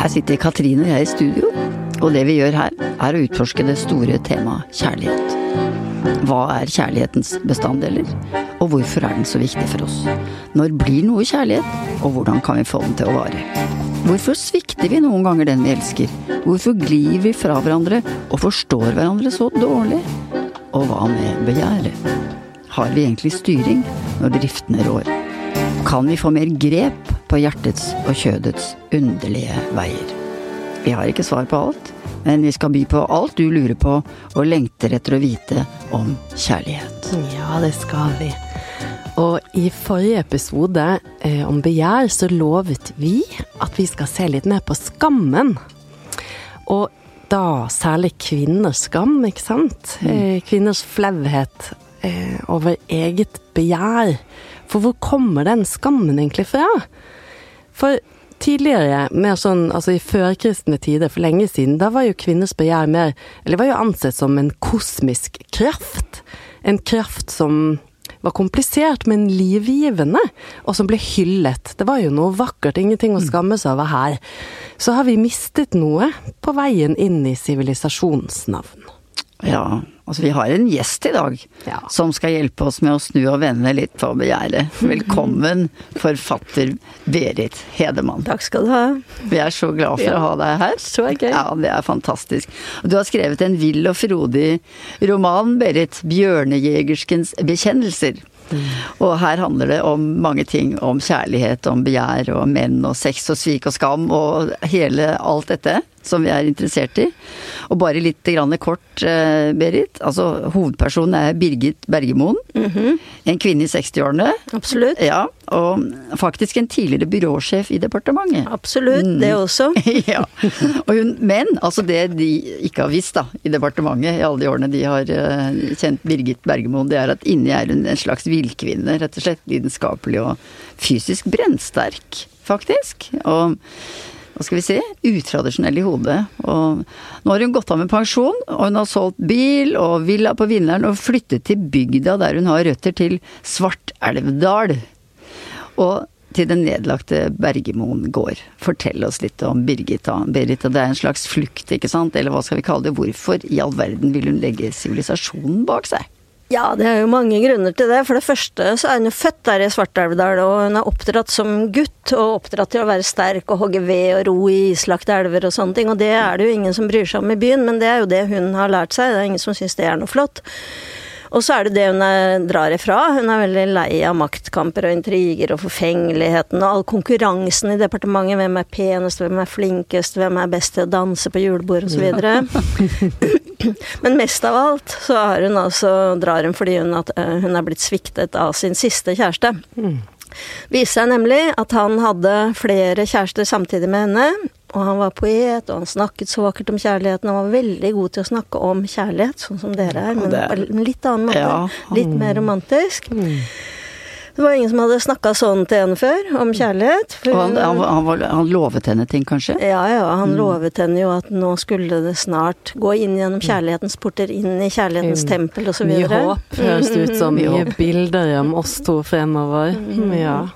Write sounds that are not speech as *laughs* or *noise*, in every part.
Her sitter Katrine og jeg i studio, og det vi gjør her, er å utforske det store temaet kjærlighet. Hva er kjærlighetens bestanddeler, og hvorfor er den så viktig for oss? Når blir noe kjærlighet, og hvordan kan vi få den til å vare? Hvorfor svikter vi noen ganger den vi elsker? Hvorfor glir vi fra hverandre og forstår hverandre så dårlig? Og hva med begjæret? Har vi egentlig styring når driftene rår? Kan vi få mer grep på hjertets og kjødets underlige veier? Vi har ikke svar på alt, men vi skal by på alt du lurer på og lengter etter å vite om kjærlighet. Ja, det skal vi. Og i forrige episode eh, om begjær så lovet vi at vi skal se litt ned på skammen. Og da særlig kvinners skam, ikke sant? Eh, kvinners flauhet eh, over eget begjær. For hvor kommer den skammen egentlig fra? For tidligere, mer sånn altså i førkristne tider, for lenge siden, da var jo kvinners begjær mer Eller var jo ansett som en kosmisk kraft. En kraft som var komplisert, men livgivende, og som ble hyllet. Det var jo noe vakkert, ingenting å skamme seg over her. Så har vi mistet noe på veien inn i sivilisasjonens navn. Ja, altså vi har en gjest i dag Ja. som skal hjelpe oss med å snu og vende litt på begjæret. Velkommen, forfatter Berit Hedemann. Takk skal du ha. Vi er så glad for å ha deg her. Så gøy. Ja, det er fantastisk. Du har skrevet en vill og frodig roman, Berit. 'Bjørnejegerskens bekjennelser'. Og her handler det om mange ting. Om kjærlighet, om begjær og menn og sex og svik og skam og hele alt dette som vi er interessert i. Og bare litt kort, eh, Berit. Altså hovedpersonen er Birgit Bergemoen. En kvinne i 60-årene. Absolutt. Ja, og faktisk en tidligere byråsjef i departementet. Absolutt, Mm. det også. *laughs* ja. Og hun, men altså det de ikke har visst da, i departementet i alle de årene de har eh, kjent Birgit Bergemoen, det er at inni er hun en slags villkvinne, rett og slett. Lidenskapelig og fysisk brennsterk, faktisk. Og hva skal vi si, utradisjonell i hodet. Og nå har hun gått av med pensjon, og hun har solgt bil og villa på Vinneren og flyttet til bygda der hun har røtter til Svartelvdal. Og til den nedlagte Bergemoen gård. Fortell oss litt om Birgit da. Berit, det er en slags flukt, ikke sant? Eller hva skal vi kalle det? Hvorfor i all verden vil hun legge sivilisasjonen bak seg? Ja, det er jo mange grunner til det. For det første så er hun jo født der i Svartelvdal, og hun er oppdratt som gutt, og oppdratt til å være sterk og hogge ved og ro i islagte elver og sånne ting. Og det er det jo ingen som bryr seg om i byen, men det er jo det hun har lært seg. Det er ingen som syns det er noe flott. Og så er det det hun er, drar ifra. Hun er veldig lei av maktkamper og intriger og forfengeligheten og all konkurransen i departementet. Hvem er penest, hvem er flinkest, hvem er best til å danse på julebord osv. *laughs* *clears throat* Men mest av alt så hun altså, drar hun fordi hun, at, eh, hun er blitt sviktet av sin siste kjæreste. Viser seg nemlig at han hadde flere kjærester samtidig med henne. Og han var poet, og han snakket så vakkert om kjærligheten. Han var veldig god til å snakke om kjærlighet, sånn som dere er, men på en litt annen måte. Ja. Litt mer romantisk. Det var ingen som hadde snakka sånn til henne før, om kjærlighet. for- Og han, han, han, var- han lovet henne ting, kanskje? ja, ja, Mm. han lovet henne jo at nå skulle det snart gå inn gjennom kjærlighetens porter, inn i kjærlighetens tempel osv. Mye håp, høres det ut som. Mye bilder om oss to fremover. Ja.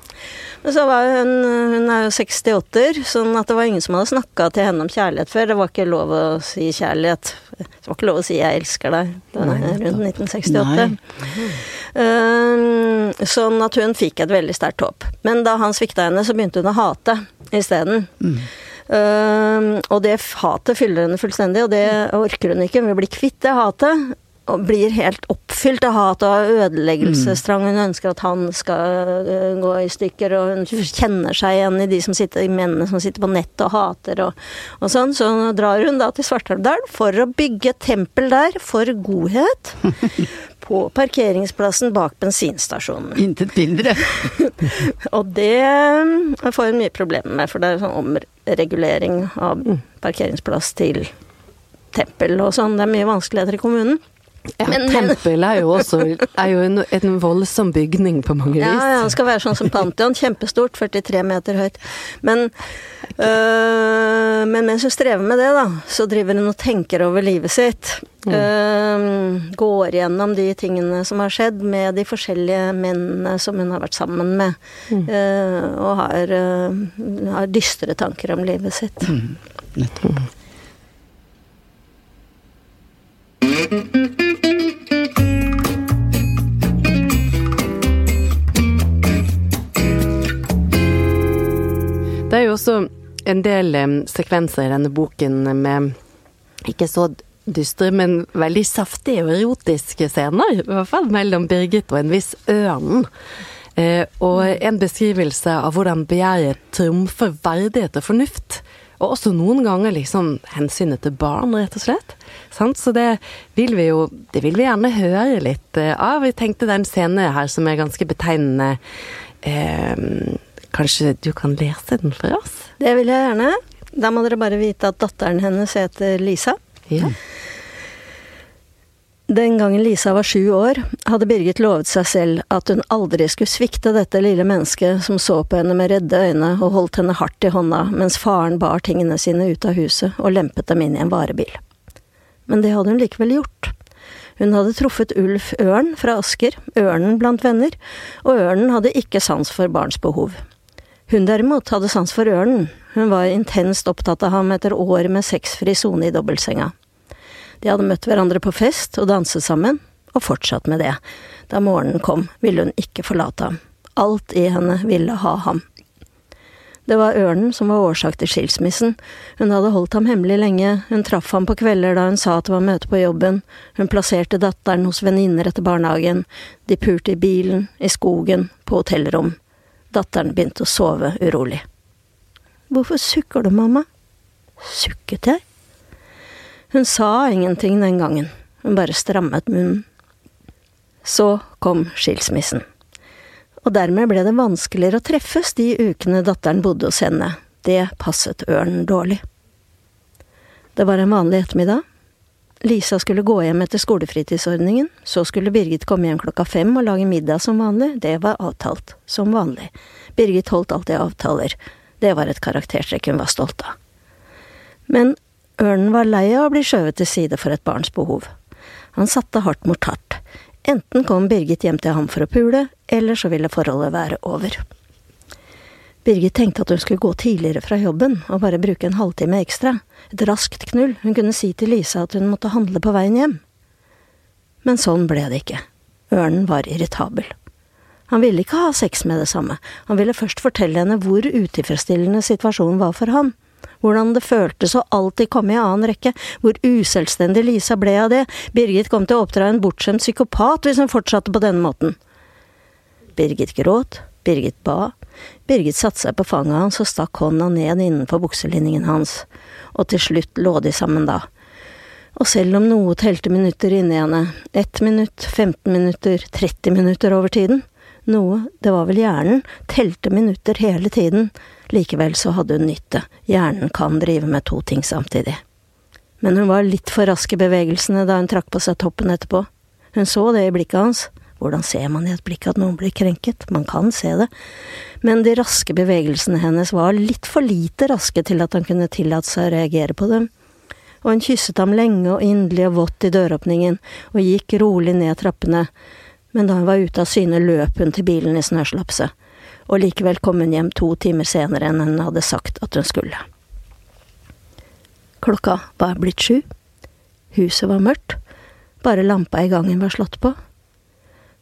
Så var hun, hun er jo 68, sånn at det var ingen som hadde snakka til henne om kjærlighet før. Det var ikke lov å si kjærlighet. Det var ikke lov å si 'jeg elsker deg' var rundt 1968. Um, sånn at hun fikk et veldig sterkt håp. Men da han svikta henne, så begynte hun å hate isteden. Um, og det hatet fyller henne fullstendig, og det orker hun ikke. Hun vil bli kvitt det hatet. Og blir helt oppfylt av hat og ødeleggelsestrang. Hun ønsker at han skal øh, gå i stykker, og hun kjenner seg igjen i de som sitter, i mennene som sitter på nettet og hater og, og sånn. Så drar hun da til Svarthalvdal for å bygge et tempel der for godhet. *laughs* På parkeringsplassen bak bensinstasjonen. Intet mindre. *laughs* Og det øh, får hun mye problemer med, for det er sånn omregulering av parkeringsplass til tempel og sånn. Det er mye vanskeligheter i kommunen. Ja, Men- tempel er jo også er jo en, en voldsom bygning på mange vis. Ja, ja, han skal være sånn som Pantheon. Kjempestort, 43 meter høyt. Men, øh, men mens hun strever med det, da, så driver hun og tenker over livet sitt. Øh, går gjennom de tingene som har skjedd med de forskjellige mennene som hun har vært sammen med. øh, og har, øh, har dystre tanker om livet sitt. Nettopp. Også en del sekvenser i denne boken med ikke så dystre, men veldig saftige og erotiske scener. I hvert fall mellom Birgit og en viss Ørnen. Eh, og en beskrivelse av hvordan begjæret trumfer verdighet og fornuft. Og også noen ganger liksom hensynet til barn, rett og slett. Sant? Så det vil vi jo Det vil vi gjerne høre litt eh, av. Vi tenkte det er en scene her som er ganske betegnende. Eh, kanskje du kan lese den for oss? Det vil jeg gjerne. Da må dere bare vite at datteren hennes heter Lisa. Ja. Den gangen Lisa var sju år, hadde Birgit lovet seg selv at hun aldri skulle svikte dette lille mennesket som så på henne med redde øyne og holdt henne hardt i hånda mens faren bar tingene sine ut av huset og lempet dem inn i en varebil. Men det hadde hun likevel gjort. Hun hadde truffet Ulf Ørn fra Asker, ørnen blant venner, og ørnen hadde ikke sans for barns behov. Hun derimot hadde sans for ørnen, hun var intenst opptatt av ham etter år med sexfri sone i dobbeltsenga. De hadde møtt hverandre på fest og danset sammen, og fortsatt med det. Da morgenen kom, ville hun ikke forlate ham. Alt i henne ville ha ham. Det var ørnen som var årsak til skilsmissen. Hun hadde holdt ham hemmelig lenge, hun traff ham på kvelder da hun sa at det var møte på jobben, hun plasserte datteren hos venninner etter barnehagen, de pulte i bilen, i skogen, på hotellrom. Datteren begynte å sove urolig. Hvorfor sukker du, mamma? Sukket jeg? Hun sa ingenting den gangen, hun bare strammet munnen. Så kom skilsmissen. Og dermed ble det vanskeligere å treffes de ukene datteren bodde hos henne. Det passet ørnen dårlig. Det var en vanlig ettermiddag. Lisa skulle gå hjem etter skolefritidsordningen, så skulle Birgit komme hjem klokka fem og lage middag som vanlig, det var avtalt, som vanlig. Birgit holdt alltid avtaler, det var et karaktertrekk hun var stolt av. Men ørnen var lei av å bli skjøvet til side for et barns behov. Han satte hardt mot hardt. Enten kom Birgit hjem til ham for å pule, eller så ville forholdet være over. Birgit tenkte at hun skulle gå tidligere fra jobben og bare bruke en halvtime ekstra. Et raskt knull, hun kunne si til Lisa at hun måtte handle på veien hjem. Men sånn ble det ikke. Ørnen var irritabel. Han ville ikke ha sex med det samme, han ville først fortelle henne hvor utilfredsstillende situasjonen var for han. Hvordan det føltes å alltid komme i annen rekke, hvor uselvstendig Lisa ble av det. Birgit kom til å oppdra en bortskjemt psykopat hvis hun fortsatte på denne måten. Birgit gråt, Birgit ba, Birgit satte seg på fanget hans og stakk hånda ned innenfor bukselinningen hans, og til slutt lå de sammen da. Og selv om noe telte minutter inni henne, ett minutt, 15 minutter, 30 minutter over tiden, noe, det var vel hjernen, telte minutter hele tiden, likevel så hadde hun nytte, hjernen kan drive med to ting samtidig. Men hun var litt for rask i bevegelsene da hun trakk på seg toppen etterpå. Hun så det i blikket hans. Hvordan ser man i et blikk at noen blir krenket? Man kan se det. Men de raske bevegelsene hennes var litt for lite raske til at han kunne tillate seg å reagere på dem. Og hun kysset ham lenge og inderlig og vått i døråpningen, og gikk rolig ned trappene. Men da hun var ute av syne, løp hun til bilen i snøslapset. Og likevel kom hun hjem to timer senere enn hun hadde sagt at hun skulle. Klokka var blitt sju. Huset var mørkt. Bare lampa i gangen var slått på.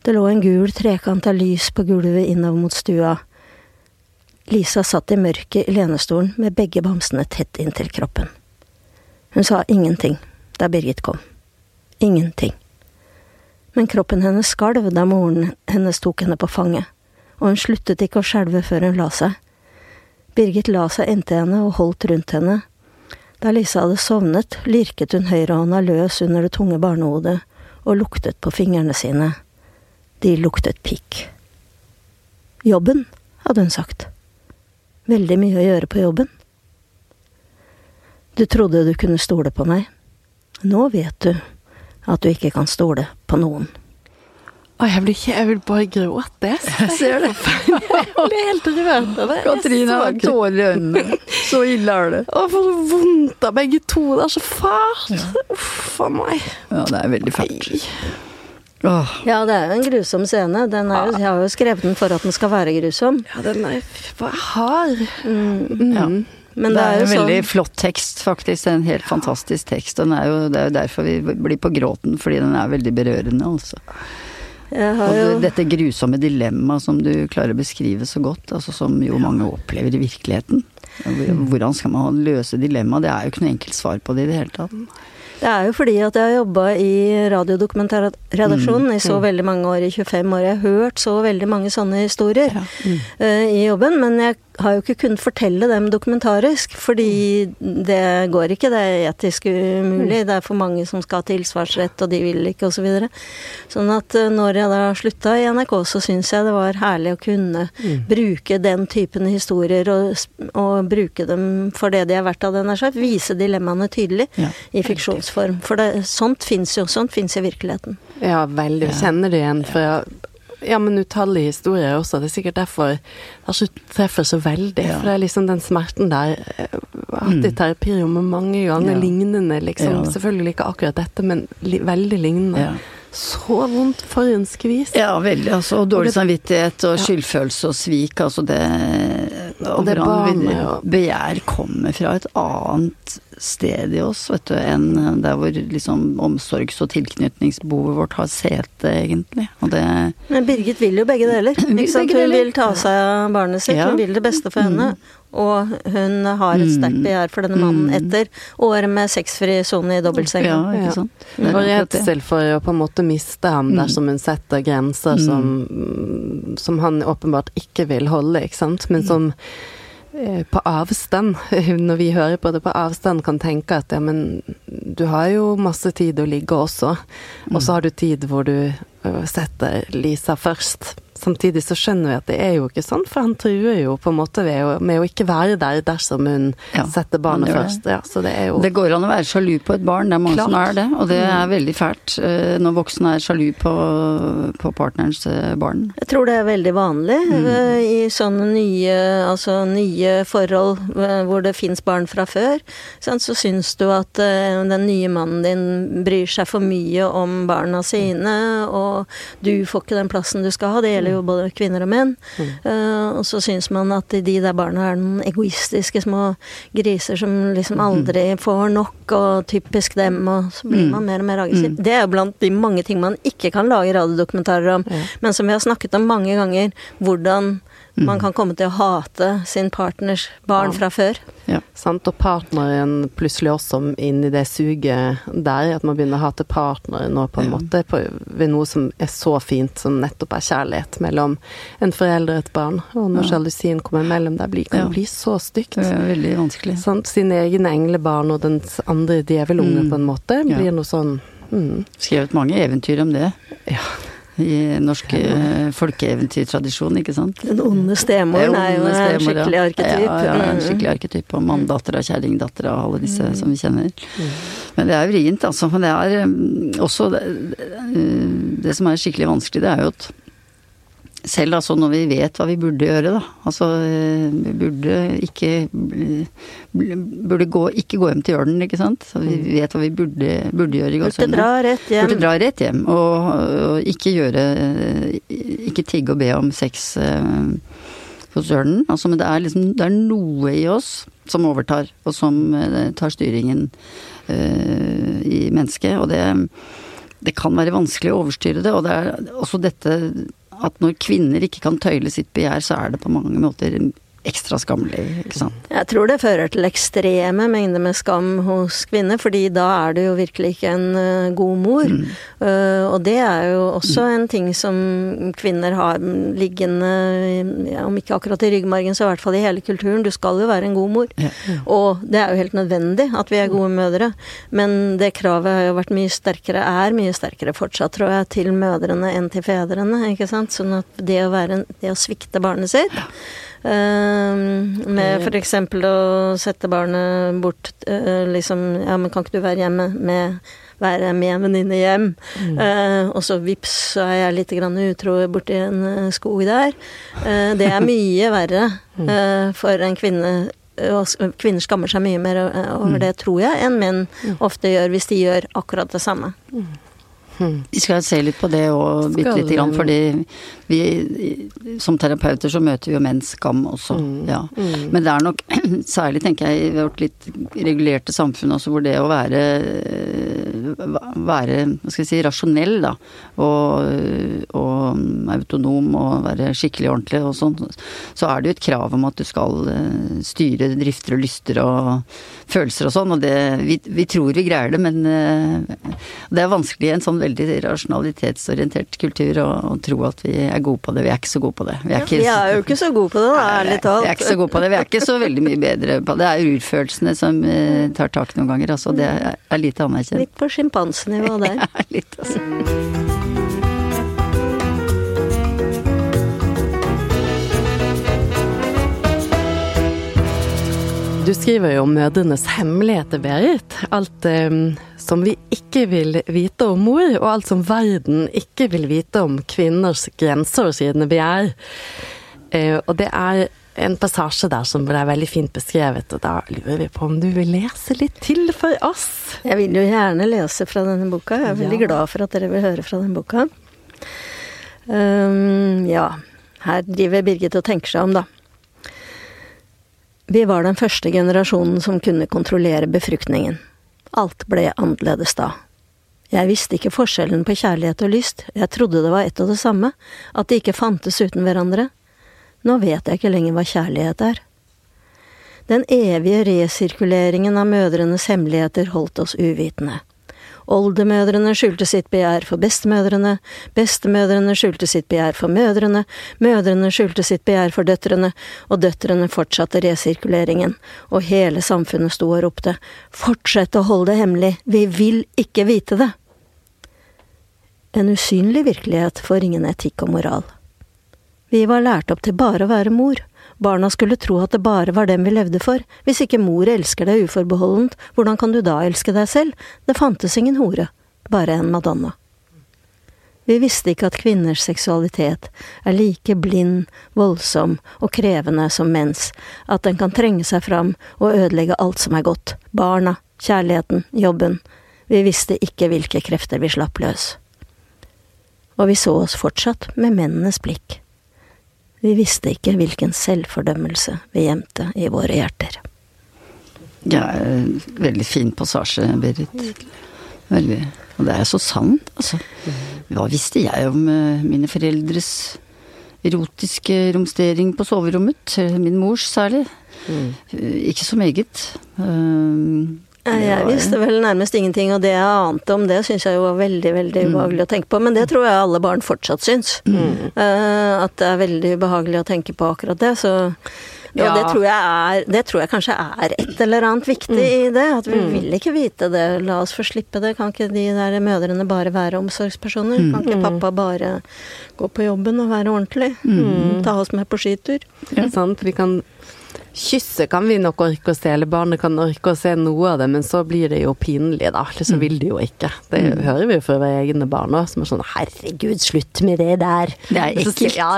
Det lå en gul trekant av lys på gulvet innover mot stua. Lisa satt i mørket i lenestolen med begge bamsene tett inntil kroppen. Hun sa ingenting da Birgit kom. Ingenting. Men kroppen hennes skalv da moren hennes tok henne på fanget, og hun sluttet ikke å skjelve før hun la seg. Birgit la seg inntil henne og holdt rundt henne. Da Lisa hadde sovnet, lirket hun høyrehånda løs under det tunge barnehodet og luktet på fingrene sine. De luktet pikk. Jobben, hadde hun sagt. Veldig mye å gjøre på jobben. Du trodde du kunne stole på meg. Nå vet du. at du ikke kan stole på noen. Å, jeg, blir, ikke- jeg vil bare gråte. Jeg ser det. *laughs* Jeg blir helt rørt av det. Katrine har tårer i øynene. Så ille er det. Å, for vondt av begge to. Det er så fælt. Uff a meg. Ja, det er veldig fælt. Åh, Ja, det er jo en grusom scene. Den er jo, jeg har jo skrevet den for at den skal være grusom. Ja, den er hard. Mm. Ja. Men det er jo en veldig sånn flott tekst, faktisk. Er en helt fantastisk tekst. Den er jo, det er jo derfor vi blir på gråten, fordi den er veldig berørende, altså. Jeg Og har jo det, dette grusomme dilemmaet som du klarer å beskrive så godt, altså som jo mange opplever i virkeligheten. Hvordan skal man løse dilemmaet? Det er jo ikke noe enkelt svar på det i det hele tatt. Det er jo fordi at jeg har jobba i radiodokumentarredaksjonen i så veldig mange år, i 25 år. Jeg har hørt så veldig mange sånne historier eh, i jobben, men jeg har jo ikke kunnet fortelle dem dokumentarisk, fordi det går ikke, det er etisk umulig. Det er for mange som skal ha tilsvarsrett, og de vil ikke, osv. Så videre. sånn at eh, når jeg da slutta i NRK, så syns jeg det var herlig å kunne bruke den typen historier, og, og bruke dem for det de er verdt av den er sagt. Vise dilemmaene tydelig Ja. i fiksjonsform. For det, sånt fins jo, sånt fins i virkeligheten. Ja, veldig. Vi kjenner det igjen fra ja, men utallige historier også. Det er sikkert derfor det ikke treffer så veldig. Ja. For det er liksom den smerten der Jeg har hatt i terapirommet mange ganger, Ja. lignende, liksom. Ja. Selvfølgelig ikke akkurat dette, men li, veldig lignende. Så vondt for en skvis. Ja, veldig. Altså, og dårlig Og det- samvittighet og skyldfølelse og svik. Altså det Og det hvordan barnet begjær kommer fra et annet sted i oss, vet du, enn der hvor liksom omsorgs- og tilknytningsbehovet vårt har sete, egentlig. Og det Men Birgit vil jo begge deler. *clears throat* Vil Ikke sant? begge Hun vil ta seg av barnet sitt, Ja. hun vil det beste for henne. Og hun har et sterkt Mm. begjær for denne mannen Mm. etter år med sexfri sone i dobbeltseng. Ja, ikke Ja. sant. Er Og redsel for å på en måte miste ham Mm. dersom hun setter grenser som, som han åpenbart ikke vil holde, ikke sant. Men som eh, på avstand, *laughs* når vi hører på det på avstand, kan tenke at ja, men du har jo masse tid å ligge også. Og så har du tid hvor du setter Lisa først. Samtidig så skjønner vi at det er jo ikke sånn, for han truer jo på en måte ved å, med å ikke være der dersom hun Ja, setter barnet først. Ja, så det er jo Det går an å være sjalu på et barn, det er mange som er det. Og det er veldig fælt eh, når voksne er sjalu på, på partnerens eh, barn. Jeg tror det er veldig vanlig Mm. eh, i sånne nye, altså nye forhold hvor det fins barn fra før. Så syns du at den nye mannen din bryr seg for mye om barna sine, og du får ikke den plassen du skal ha. Det gjelder jo både kvinner og menn. Eh, og så syns man at de der barna er noen egoistiske små griser som liksom aldri får nok, og typisk dem, og så blir man mer og mer aggressiv. Det er jo blant de mange ting man ikke kan lage radiodokumentarer om, men som vi har snakket om mange ganger, hvordan man kan komme til å hate sin partners barn fra før. Ja. Sant, og partneren plutselig også inn i det suget der, at man begynner å hate partneren nå på en Ja. måte på, ved noe som er så fint som nettopp er kjærlighet mellom en forelder og et barn. Og når Ja. sjalusien kommer mellom der, blir, kan Ja. det bli så stygt. Det er veldig vanskelig. Sant? sin egen englebarn og den andre djevelunge Mm. på en måte Ja. blir noe sånn mm. Skrevet mange eventyr om det. Ja. I norsk eh, folkeeventyrtradisjon, ikke sant? Den onde stemoren er jo stemor, en skikkelig arketyp. Ja, ja, en Mm. skikkelig arketyp. Og manndattera, kjerringdattera og alle disse Mm. som vi kjenner. Men det er vrient, altså. Men det er mm, også det, det, det som er skikkelig vanskelig, det er jo at selv altså når vi vet hva vi burde gjøre, da. Altså eh, vi burde ikke Burde gå, ikke gå hjem til ørnen, ikke sant. Så vi vet hva vi burde, burde gjøre i Burde gåseøynene. dra rett hjem. Burde dra rett hjem, og, og ikke gjøre Ikke tigge og be om sex eh, hos ørnen. Altså, men det er liksom Det er noe i oss som overtar, og som eh, tar styringen eh, i mennesket. Og det, det kan være vanskelig å overstyre det, og det er også dette at når kvinner ikke kan tøyle sitt begjær, så er det på mange måter ekstra skammelig, ikke sant. Jeg tror det fører til ekstreme mengder med skam hos kvinner, fordi da er du jo virkelig ikke en eh, god mor. Mm. Eh, og det er jo også en ting som kvinner har liggende, om ikke akkurat i ryggmargen, så i hvert fall i hele kulturen. Du skal jo være en god mor. Ja. Og det er jo helt nødvendig at vi er gode mødre. Men det kravet har jo vært mye sterkere, er mye sterkere fortsatt, tror jeg, til mødrene enn til fedrene. ikke sant? Sånn at det å, være, en- det å svikte barnet sitt eh, med f.eks. å sette barnet bort eh, liksom Ja, men kan ikke du være hjemme med være med en venninne hjem. Mm. Eh, og så vips, så er jeg litt grann utro borti en uh, skog der. Eh, det er mye verre mm. eh, for en kvinne. Og kvinner skammer seg mye mer over mm. det, tror jeg, enn menn mm. ofte gjør hvis de gjør akkurat det samme. Mm. Vi skal se litt på det òg, bitte lite grann. Fordi vi som terapeuter så møter vi jo menns skam også. Mm. Ja. Mm. Men det er nok *clears throat* særlig, tenker jeg, i vårt litt regulerte samfunn også, hvor det å være være hva skal jeg si, rasjonell, da. Og, og autonom og være skikkelig ordentlig og sånn. Så er det jo et krav om at du skal eh, styre drifter og lyster og følelser og sånn. Og det vi, vi tror vi greier det, men eh, det er vanskelig i en sånn veldig rasjonalitetsorientert kultur å, å, tro at vi er gode på det. Vi er ikke så gode på det. Vi er, ikke, vi er jo ikke så gode på det, da, ærlig talt. Vi er ikke så gode på det. Vi er ikke så veldig mye bedre på det. Det er urfølelsene som eh, tar tak noen ganger. Altså, det er, er lite anerkjent. Litt på sjimpansenivå *laughs* der. ja, litt, altså. Du skriver jo om mødrenes hemmeligheter, Berit. Alt eh, som vi ikke vil vite om mor, og alt som verden ikke vil vite om kvinners grenser siden vi begjær. Eh, og det er en passasje der som ble veldig fint beskrevet, og da lurer vi på om du vil lese litt til for oss? Jeg vil jo gjerne lese fra denne boka. Jeg er veldig ja. glad for at dere vil høre fra denne boka. Um, ja, her driver Birgit og tenker seg om, da. Vi var den første generasjonen som kunne kontrollere befruktningen. Alt ble annerledes da. Jeg visste ikke forskjellen på kjærlighet og lyst, jeg trodde det var ett og det samme, at de ikke fantes uten hverandre. Nå vet jeg ikke lenger hva kjærlighet er. Den evige resirkuleringen av mødrenes hemmeligheter holdt oss uvitende. Oldemødrene skjulte sitt begjær for bestemødrene, bestemødrene skjulte sitt begjær for mødrene, mødrene skjulte sitt begjær for døtrene, og døtrene fortsatte resirkuleringen, og hele samfunnet sto og ropte Fortsett å holde det hemmelig, vi vil ikke vite det! En usynlig virkelighet får ingen etikk og moral. Vi var lært opp til bare å være mor. Barna skulle tro at det bare var dem vi levde for. Hvis ikke mor elsker deg uforbeholdent, hvordan kan du da elske deg selv? Det fantes ingen hore, bare en madonna. Vi visste ikke at kvinners seksualitet er like blind, voldsom og krevende som menns, at den kan trenge seg fram og ødelegge alt som er godt, barna, kjærligheten, jobben. Vi visste ikke hvilke krefter vi slapp løs. Og vi så oss fortsatt med mennenes blikk. Vi visste ikke hvilken selvfordømmelse vi gjemte i våre hjerter. Ja, veldig fin passasje, Berit. Veldig. Og det er så sant, altså. Hva visste jeg om uh, mine foreldres erotiske romstering på soverommet? Min mors særlig. Mm. Uh, ikke så meget. Uh, jeg visste vel nærmest ingenting, og det jeg ante om det, syns jeg jo var veldig veldig mm. ubehagelig å tenke på. Men det tror jeg alle barn fortsatt syns. Mm. Uh, at det er veldig ubehagelig å tenke på akkurat det. Så ja. Og det tror, er, det tror, jeg kanskje er et eller annet viktig mm. i det. At vi mm. vil ikke vite det. La oss få slippe det. Kan ikke de der mødrene bare være omsorgspersoner? Mm. Kan ikke mm. pappa bare gå på jobben og være ordentlig? Mm. Ta oss med på skitur? Ja, sant. Vi kan Kysse kan vi nok orke å se, eller barnet kan orke å se noe av det, men så blir det jo pinlig, da. Eller så mm. vil de jo ikke. Det mm. hører vi jo fra våre egne barn òg, som er sånn 'herregud, slutt med det der'. Det er ekkelt. Ja,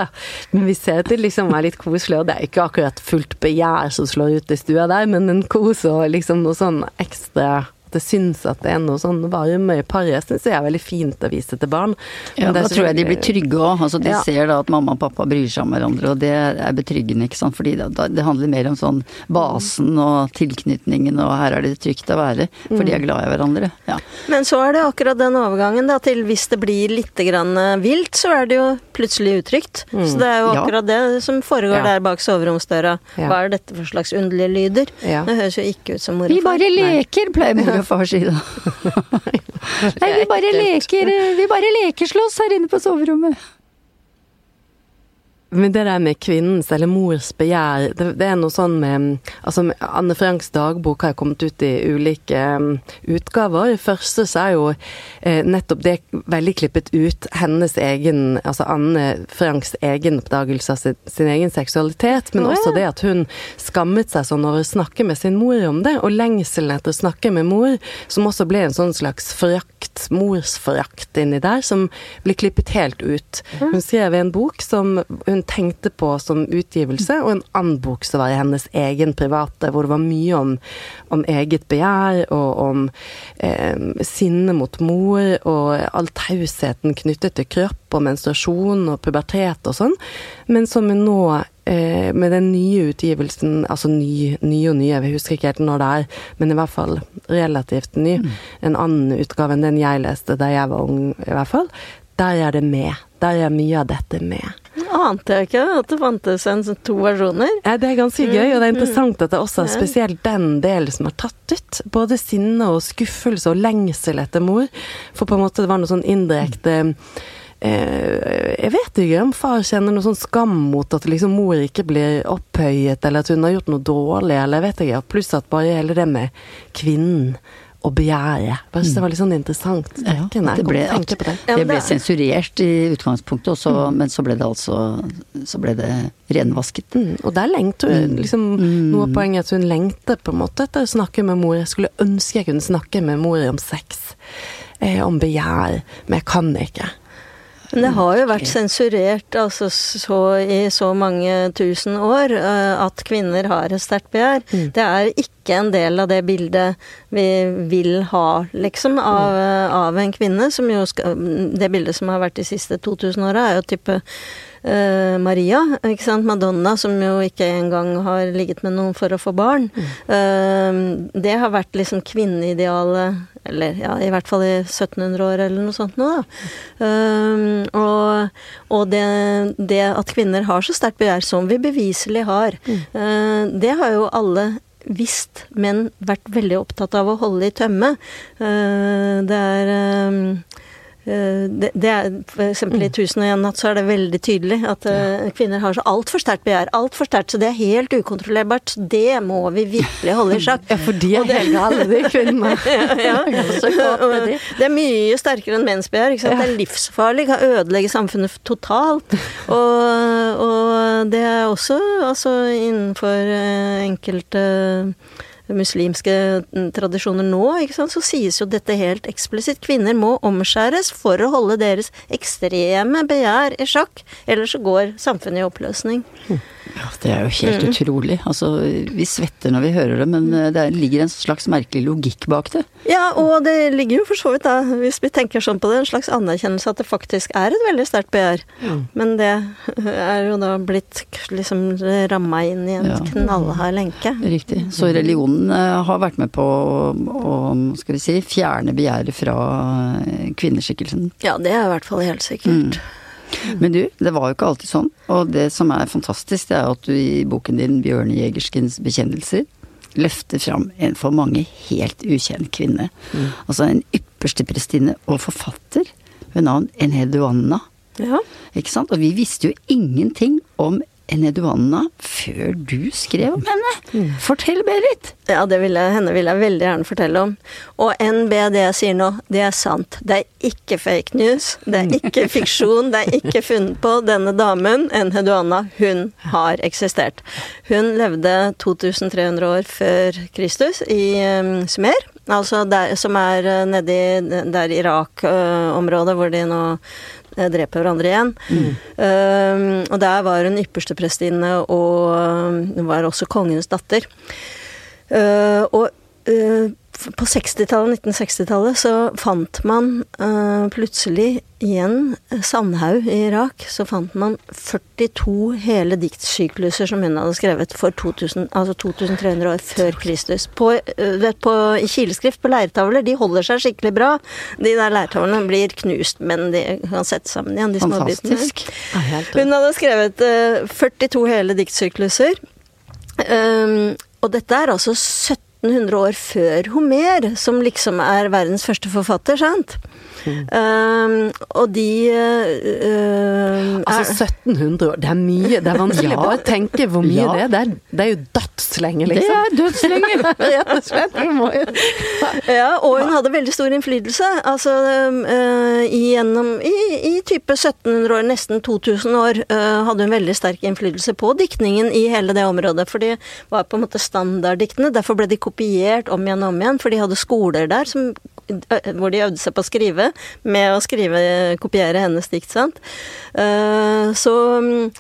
men vi ser til liksom er litt koselig, og det er ikke akkurat fullt begjær som slår ut i stua der, men en kos og liksom noe sånn ekstra det syns at det er noe sånn varme i paret, syns jeg er veldig fint å vise til barn. Ja, da tror jeg de blir trygge òg. Altså, de ja. ser da at mamma og pappa bryr seg om hverandre, og det er betryggende, ikke sant. Fordi det, det handler mer om sånn basen og tilknytningen, og her er det trygt å være, for de er mm. glad i hverandre. Ja. Men så er det akkurat den overgangen da, til hvis det blir litt grann eh, vilt, så er det jo plutselig utrygt. Mm. Så det er jo akkurat det som foregår der bak soveromsdøra. Hva er dette for slags underlige lyder? Det høres jo ikke ut som mor og far. Vi bare leker, pleier mor og far si da. *laughs* Nei, vi bare leker, vi bare lekeslåss her inne på soverommet. Men det der med kvinnens eller mors begjær, det, det er noe sånn med Altså, Anne Franks dagbok har kommet ut i ulike um, utgaver. I første så er jo eh, nettopp det veldig klippet ut hennes egen Altså Anne Franks egen oppdagelse av sin, sin egen seksualitet, men også det at hun skammet seg sånn over å snakke med sin mor om det, og lengselen etter å snakke med mor, som også ble en sånn slags forakt, morsforakt inni der, som blir klippet helt ut. Hun skrev en bok som hun tenkte på som utgivelse, og en annen bok som var i hennes egen private, hvor det var mye om, om eget begjær og om eh, sinne mot mor, og all tausheten knyttet til kropp og menstruasjon og pubertet og sånn, men som hun nå eh, med den nye utgivelsen, altså ny, ny og ny, jeg husker ikke helt når det er, men i hvert fall relativt ny, mm. en annen utgave enn den jeg leste da jeg var ung, i hvert fall, der er det med. Der er mye av dette med. Ante jeg ikke at det fantes en sånn to versjoner. Ja, det er ganske gøy, og det er mm. interessant at det også er spesielt den delen som er tatt ut. Både sinne og skuffelse og lengsel etter mor. For på en måte det var noe sånn indirekte eh, jeg vet ikke om far kjenner noe sånn skam mot at liksom mor ikke blir opphøyet, eller at hun har gjort noe dårlig, eller jeg vet ikke. Pluss at bare hele det med kvinnen og begjære. Bare synes det var litt sånn interessant. Ja, det ble, at, det. det ble sensurert i utgangspunktet, også, mm. men så ble det altså så ble det renvasket. Mm, og der lengter hun mm. liksom mm. Noe av poenget er at hun lengter på en måte etter å snakke med mor. Jeg skulle ønske jeg kunne snakke med mor om sex, eh, om begjær, men jeg kan ikke. Men det har jo vært sensurert altså, så, i så mange tusen år uh, at kvinner har et sterkt begjær. Mm. Det er ikke en del av det bildet vi vil ha, liksom, av, mm. av en kvinne. Som jo skal, det bildet som har vært de siste 2000 åra, er jo type uh, Maria, ikke sant? Madonna, som jo ikke engang har ligget med noen for å få barn. Mm. Uh, det har vært liksom kvinneidealet, eller ja, i hvert fall i 1700 år eller noe sånt nå, da. Um, og, og det, det, at kvinner har så sterkt begjær, som vi beviselig har, mm. det har jo alle visst, men vært veldig opptatt av å holde i tømme. Det er Eh, det, det er F.eks. i mm. 'Tusen og en natt' så er det veldig tydelig at ja. kvinner har så altfor sterkt begjær. Altfor sterkt, så det er helt ukontrollerbart. Det må vi virkelig holde i sjakk. *laughs* Ja, for de er hele alle de kvinnene. *laughs* ja, ja. Det er mye sterkere enn menns begjær. Det er livsfarlig, kan ødelegge samfunnet totalt. Og, og det er også altså, innenfor uh, enkelte muslimske tradisjoner nå, så sies jo dette helt eksplisitt. Kvinner må omskjæres for å holde deres ekstreme begjær i sjakk, ellers så går samfunnet i oppløsning. Mm. Ja, det er jo helt mm. utrolig. Altså, vi svetter når vi hører det, men eh, det ligger en slags merkelig logikk bak det. Ja, og det ligger jo for så vidt, da, hvis vi tenker sånn på det, en slags anerkjennelse at det faktisk er et veldig sterkt begjær. Mm. Men det er jo da blitt liksom ramma inn i en ja. knallhard lenke. Riktig. Så religionen eh, har vært med på å, skal vi si, fjerne begjæret fra eh, kvinneskikkelsen? Ja, det er i hvert fall helt sikkert. Mm. Men du, det var jo ikke alltid sånn. Og det som er fantastisk, det er at du i boken din 'Bjørne Jegerskens bekjennelser' løfter fram en for mange helt ukjent kvinne. Mm. Altså en ypperste prestinne og forfatter ved navn Enheduanna. Ja. Ikke sant? Og vi visste jo ingenting om Eneduanna før du skrev om henne. Mm. Fortell, Berit! Ja, det vil jeg, henne vil jeg veldig gjerne fortelle om. Og NB, det jeg sier nå, det er sant. Det er ikke fake news. Det er ikke *laughs* fiksjon. Det er ikke funnet på. Denne damen, Enheduanna, hun har eksistert. Hun levde 2300 år før Kristus i um, Sumer. Altså der, som er uh, nedi der Irak-området, uh, hvor de nå Eh, dreper hverandre igjen. Mm. Um, og der var hun ypperste prestinne, og hun var også kongenes datter. Uh, og uh, på 60-tallet, 1960-tallet, så fant man uh, plutselig igjen Sandhaug i Irak. Så fant man 42 hele diktsykluser som hun hadde skrevet for 2000, altså 2300 år før Kristus. På, uh, på, I kileskrift på leirtavler. De holder seg skikkelig bra. De der leirtavlene blir knust, men de kan sette sammen igjen, de Fantastisk. Hun hadde skrevet uh, 42 hele diktsykluser. Um, og dette er altså 17 1500 år før Homer, som liksom er verdens første forfatter, sant? Um, og de uh, Altså 1700 år, det er mye. Det er vanskelig Ja. bare å tenke hvor mye Ja. det. Det er, det er jo dødslenge, Det liksom. er dødslenge! Rett og slett. Ja, og hun hadde veldig stor innflytelse. Altså uh, gjennom i, i type 1700 år, nesten 2000 år, uh, hadde hun veldig sterk innflytelse på diktningen i hele det området. For de var på en måte standarddiktene. Derfor ble de kopiert om igjen og om igjen, for de hadde skoler der som, hvor de øvde seg på å skrive, med å skrive, kopiere hennes dikt, sant. Eh, så, mm,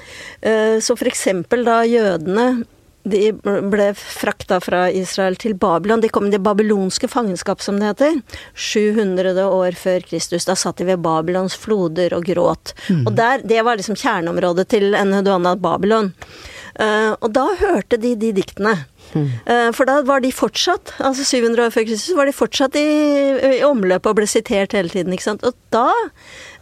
eh, så for eksempel da jødene de ble frakta fra Israel til Babylon. De kom i det babylonske fangenskap, som det heter. 700 år før Kristus. Da satt de ved Babylons floder og gråt. Og der, Det var liksom kjerneområdet til Enheduanna Babylon. Uh, og da hørte de de diktene. Eh, for da var de fortsatt, altså 700 år før Kristus, var de fortsatt i, i omløpet og ble sitert hele tiden. ikke sant? Og da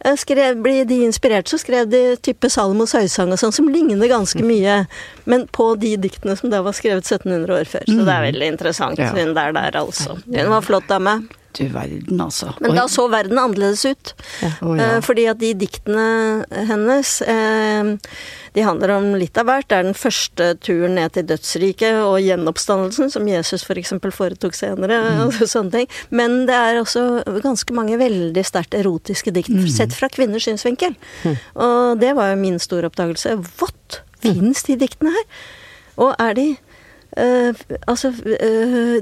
eh, skrev, ble de inspirert, så skrev de type Salmos høysang og sånn, som ligner ganske mye, men på de diktene som da var skrevet 1700 år før. Så det er veldig interessant. Ja. Hun der der, altså. Hun var flott dame. Du verden, altså. Men Oi. da så verden annerledes ut. Å, ja. Eh, Fordi at de diktene hennes, eh, de handler om litt av hvert. Det er den første turen ned til dødsriket og gjenoppstandelsen, som Jesus f.eks. For foretok senere. Mm. *laughs* og sånne ting. Men det er også ganske mange veldig sterkt erotiske dikt, Mm. sett fra kvinners synsvinkel. Og det var jo min store oppdagelse. What? Fins de diktene her? Og er de eh, altså uh,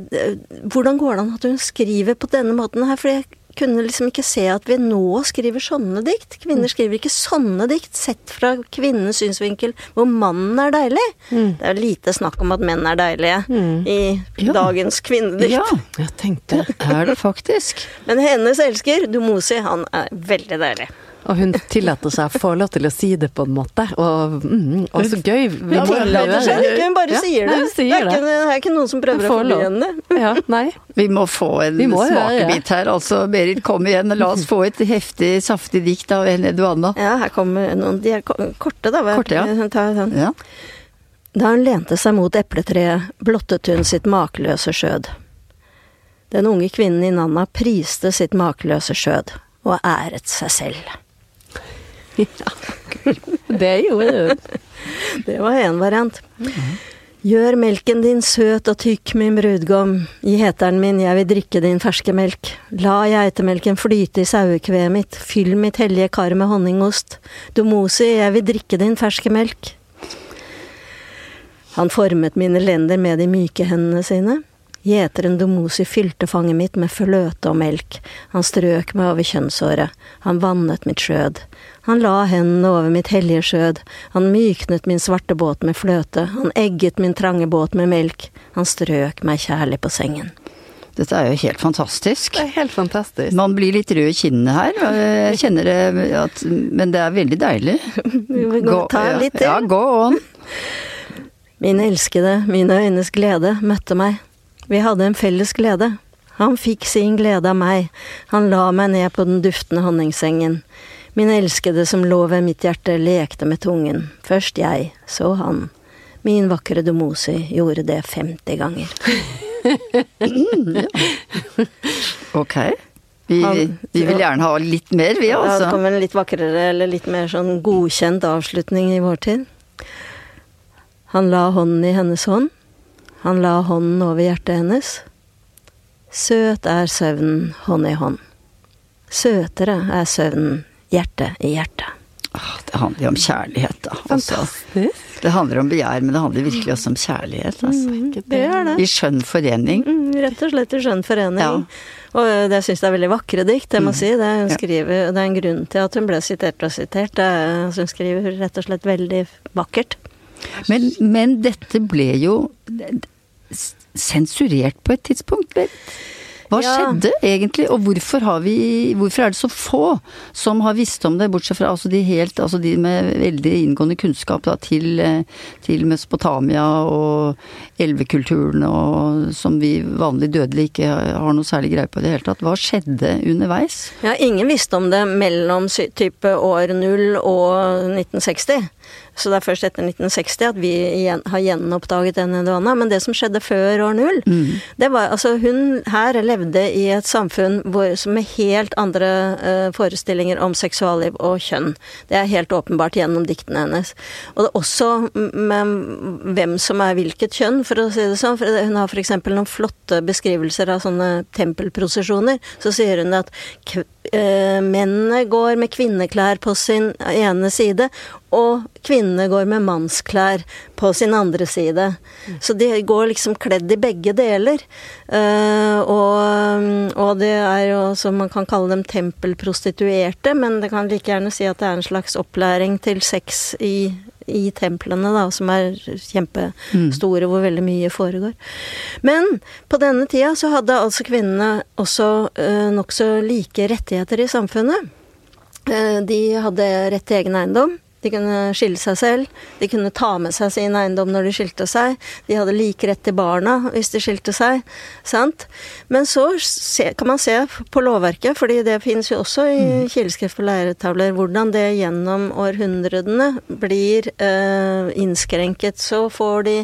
Hvordan går det an at hun skriver på denne måten her? For jeg kunne liksom ikke se at vi nå skriver sånne dikt. Kvinner skriver ikke sånne dikt, sett fra kvinnens synsvinkel, hvor mannen er deilig. Det er lite snakk om at menn er deilige i Ja. dagens kvinnedikt. Ja, Jeg tenkte er det faktisk. *laughs* Men hennes elsker, Dumosi, han er veldig deilig. Og hun tillater seg å få lov til å si det på en måte. Og, mm, og så gøy. Vi Ja, ikke, hun bare Ja, sier det. nei, hun det, sier er ikke, det er ikke noen som prøver å få lov. henne. Ja, nei. Vi må få en må smakebit her, altså. Berit, kom igjen. La oss få et heftig, saftig dikt av Ene Duanna. Ja, her kommer noen De er korte, da. Korte, ja. Hun tar sånn. Ja. Da hun lente seg mot epletreet, blottet hun sitt makeløse skjød. Den unge kvinnen i Nanna priste sitt makeløse skjød, og æret seg selv. Det gjorde hun. Det var én variant. Gjør melken din søt og tykk, min brudgom, i heteren min, jeg vil drikke din ferske melk. La geitemelken flyte i sauekveet mitt, fyll mitt hellige kar med honningost. Domosi, jeg vil drikke din ferske melk. Han formet mine lender med de myke hendene sine. Gjeteren Domosi fylte fanget mitt med fløte og melk. Han strøk meg over kjønnsåret. Han vannet mitt skjød. Han la hendene over mitt hellige skjød. Han myknet min svarte båt med fløte. Han egget min trange båt med melk. Han strøk meg kjærlig på sengen. Dette er jo helt fantastisk. Det er helt fantastisk. Man blir litt rød i kinnene her. Jeg kjenner det at Men det er veldig deilig. *laughs* Vi må gå, ta litt til. Ja, gå on. Min elskede, mine øynes glede, møtte meg. Vi hadde en felles glede. Han fikk sin glede av meg. Han la meg ned på den duftende honningsengen. Min elskede som lå ved mitt hjerte, lekte med tungen. Først jeg, så han. Min vakre Domosi gjorde det 50 ganger. *laughs* Ok. Vi, Han- vi vil gjerne ha litt mer, vi Ja, det kommer kom en litt vakrere, eller litt mer sånn godkjent avslutning i vår tid. Han la hånden i hennes hånd. Han la hånden over hjertet hennes. Søt er søvnen hånd i hånd. Søtere er søvnen hjerte i hjerte. Ah, Det handler jo om kjærlighet, da. Altså. Fantastisk. Det handler om begjær, men det handler virkelig også om kjærlighet. Altså. Det gjør det. I skjønn forening. Mm, rett og slett i skjønn forening. Ja. Og eh, det syns jeg er veldig vakre dikt, jeg må Mm. si. Det, hun Ja. skriver, det er en grunn til at hun ble sitert og sitert. Det altså, hun skriver rett og slett veldig vakkert. Men, men dette ble jo sensurert på et tidspunkt. vel? Hva Ja. skjedde egentlig, og hvorfor, har vi, hvorfor er det så få som har visst om det, bortsett fra altså de, helt, altså de med veldig inngående kunnskap da, til, til Mesopotamia og elvekulturen, og, som vi vanlig dødelige ikke har noe særlig greie på i det hele tatt. Hva skjedde underveis? Ja, ingen visste om det mellom type år 0 og 1960. Så det er først etter 1960 at vi igjen, har gjenoppdaget den Edwana. Men det som skjedde før år null, det var altså Hun her levde i et samfunn hvor, som med helt andre uh, forestillinger om seksualliv og kjønn. Det er helt åpenbart gjennom diktene hennes. Og det er også med hvem som er hvilket kjønn, for å si det sånn. For hun har f.eks. noen flotte beskrivelser av sånne tempelprosesjoner. Så sier hun at mennene går med kvinneklær på sin ene side, og kvinnene går med mannsklær på sin andre side. Så de går liksom kledd i begge deler. Eh, og, og det er jo som man kan kalle dem tempelprostituerte, men det kan like gjerne si at det er en slags opplæring til sex i i templene, da, som er kjempestore, hvor veldig mye foregår. Men på denne tida så hadde altså kvinnene også eh, nokså like rettigheter i samfunnet. Eh, de hadde rett til egen eiendom. De kunne skille seg selv. De kunne ta med seg sin eiendom når de skilte seg. De hadde like rett til barna hvis de skilte seg. Sant? Men så kan man se på lovverket, fordi det finnes jo også i kileskrift på leiretavler, hvordan det gjennom århundrene blir eh, innskrenket. Så får de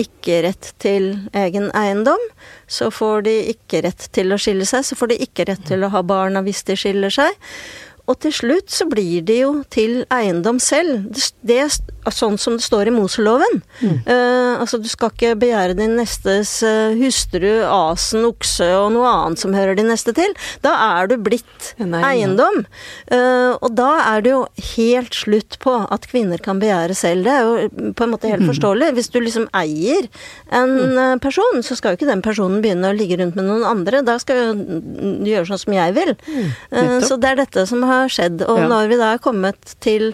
ikke rett til egen eiendom. Så får de ikke rett til å skille seg. Så får de ikke rett til å ha barna hvis de skiller seg. Og til slutt så blir det jo til eiendom selv. Det, det er sånn som det står i Moseloven. Mm. Uh, altså du skal ikke begjære din nestes uh, hustru, asen, okse og noe annet som hører din neste til. Da er du blitt eiendom. Uh, og da er det jo helt slutt på at kvinner kan begjære selv. Det er jo på en måte helt forståelig. Hvis du liksom eier en person, så skal jo ikke den personen begynne å ligge rundt med noen andre. Da skal du gjøre sånn som jeg vil. så det er dette som har har skjedd. Og ja. når vi da er kommet til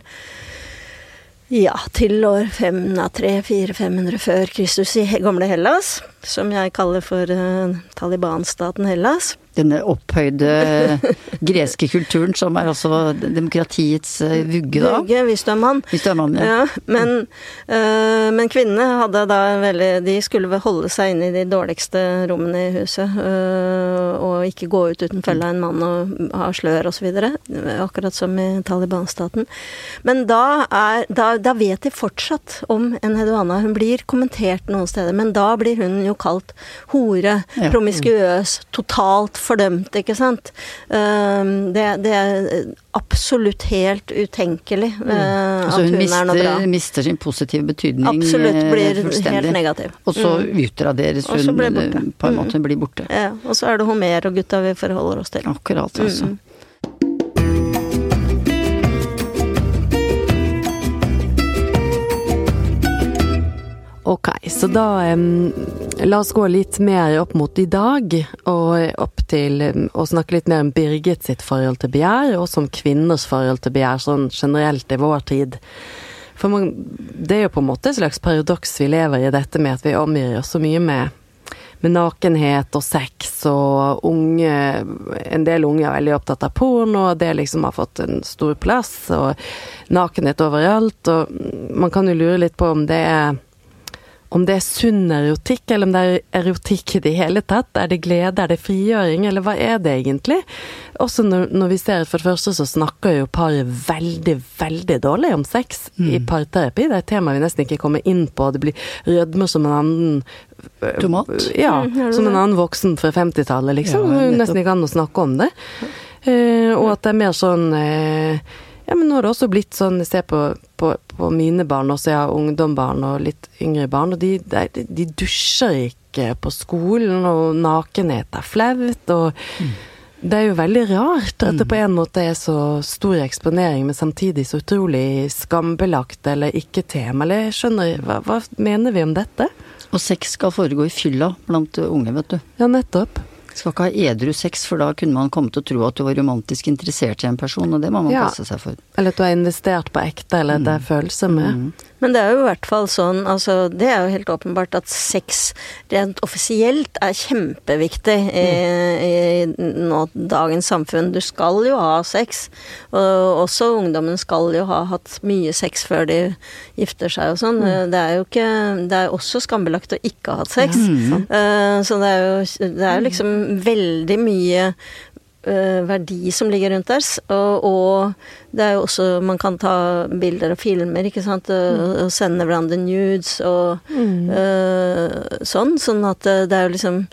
ja, til år 300-400-500 før Kristus i gamle Hellas, som jeg kaller for uh, Taliban-staten Hellas, denne opphøyde *laughs* greske kulturen, som er også demokratiets eh, vugge, da. Vugge, hvis du er mann. Hvis du er mann, ja. ja men, øh, men kvinnene hadde da veldig De skulle holde seg inne i de dårligste rommene i huset, øh, og ikke gå ut uten følge av en mann og ha slør osv. Akkurat som i Taliban-staten. Men da, er, da, da, vet de fortsatt om en Hedwana. Hun blir kommentert noen steder, men da blir hun jo kalt hore, ja. promiskuøs, totalt fordømt, ikke sant. Ehm, det, det er absolutt helt utenkelig mm. Eh, at hun, hun mister, er noe bra. Hun mister sin positive betydning Absolutt blir blir helt negativ. Og så mm. utraderes hun på en måte, hun blir borte. Ja, og så er det Homer og gutta vi forholder oss til. Akkurat, altså. Mm. Ok, så da um, la oss gå litt mer opp mot i dag, og opp til å snakke litt mer om Birgit sitt forhold til begjær, og som kvinners forhold til begjær sånn generelt i vår tid. For man, det er jo på en måte et slags paradoks vi lever i, dette med at vi omgir oss så mye med med nakenhet og sex, og unge En del unge er veldig opptatt av porno, og det liksom har fått en stor plass, og nakenhet overalt, og man kan jo lure litt på om det er om det er sunn erotikk, eller om det er erotikk i det hele tatt. Er det glede, er det frigjøring, eller hva er det egentlig? Også når, når vi ser at for det første så snakker jo paret veldig, veldig dårlig om sex mm. i parterapi. Det er et tema vi nesten ikke kommer inn på. Det blir rødme som en annen Tomat? Ja, mm, som en annen voksen fra 50-tallet, liksom. Ja, nesten ikke an å snakke om det. Uh, og at det er mer sånn uh, ja, men nå har det også blitt sånn, ser på, på, på mine barn, også jeg har ungdomsbarn og litt yngre barn, og de, de, de dusjer ikke på skolen, og nakenhet er flaut, og mm. Det er jo veldig rart at det på en måte er så stor eksponering, men samtidig så utrolig skambelagt eller ikke tema. Eller jeg skjønner, hva, hva mener vi om dette? Og sex skal foregå i fylla blant unge, vet du. Ja, nettopp. Skal ikke ha edru sex, for da kunne man komme til å tro at du var romantisk interessert i en person, og det må man ja. passe seg for. Eller at du har investert på ekte, eller det er følelser med. Mm. Men det er jo i hvert fall sånn, altså det er jo helt åpenbart at sex rent offisielt er kjempeviktig i, mm. i nå, dagens samfunn. Du skal jo ha sex, og også ungdommen skal jo ha hatt mye sex før de gifter seg og sånn. Mm. Det er jo ikke Det er også skambelagt å ikke ha hatt sex. Mm. Uh, så det er jo det er liksom veldig mye eh, verdi som ligger rundt der. Og, og det er jo også Man kan ta bilder og filmer, ikke sant, og, og sende hverandre nudes og eh, sånn. Sånn at eh, det er jo liksom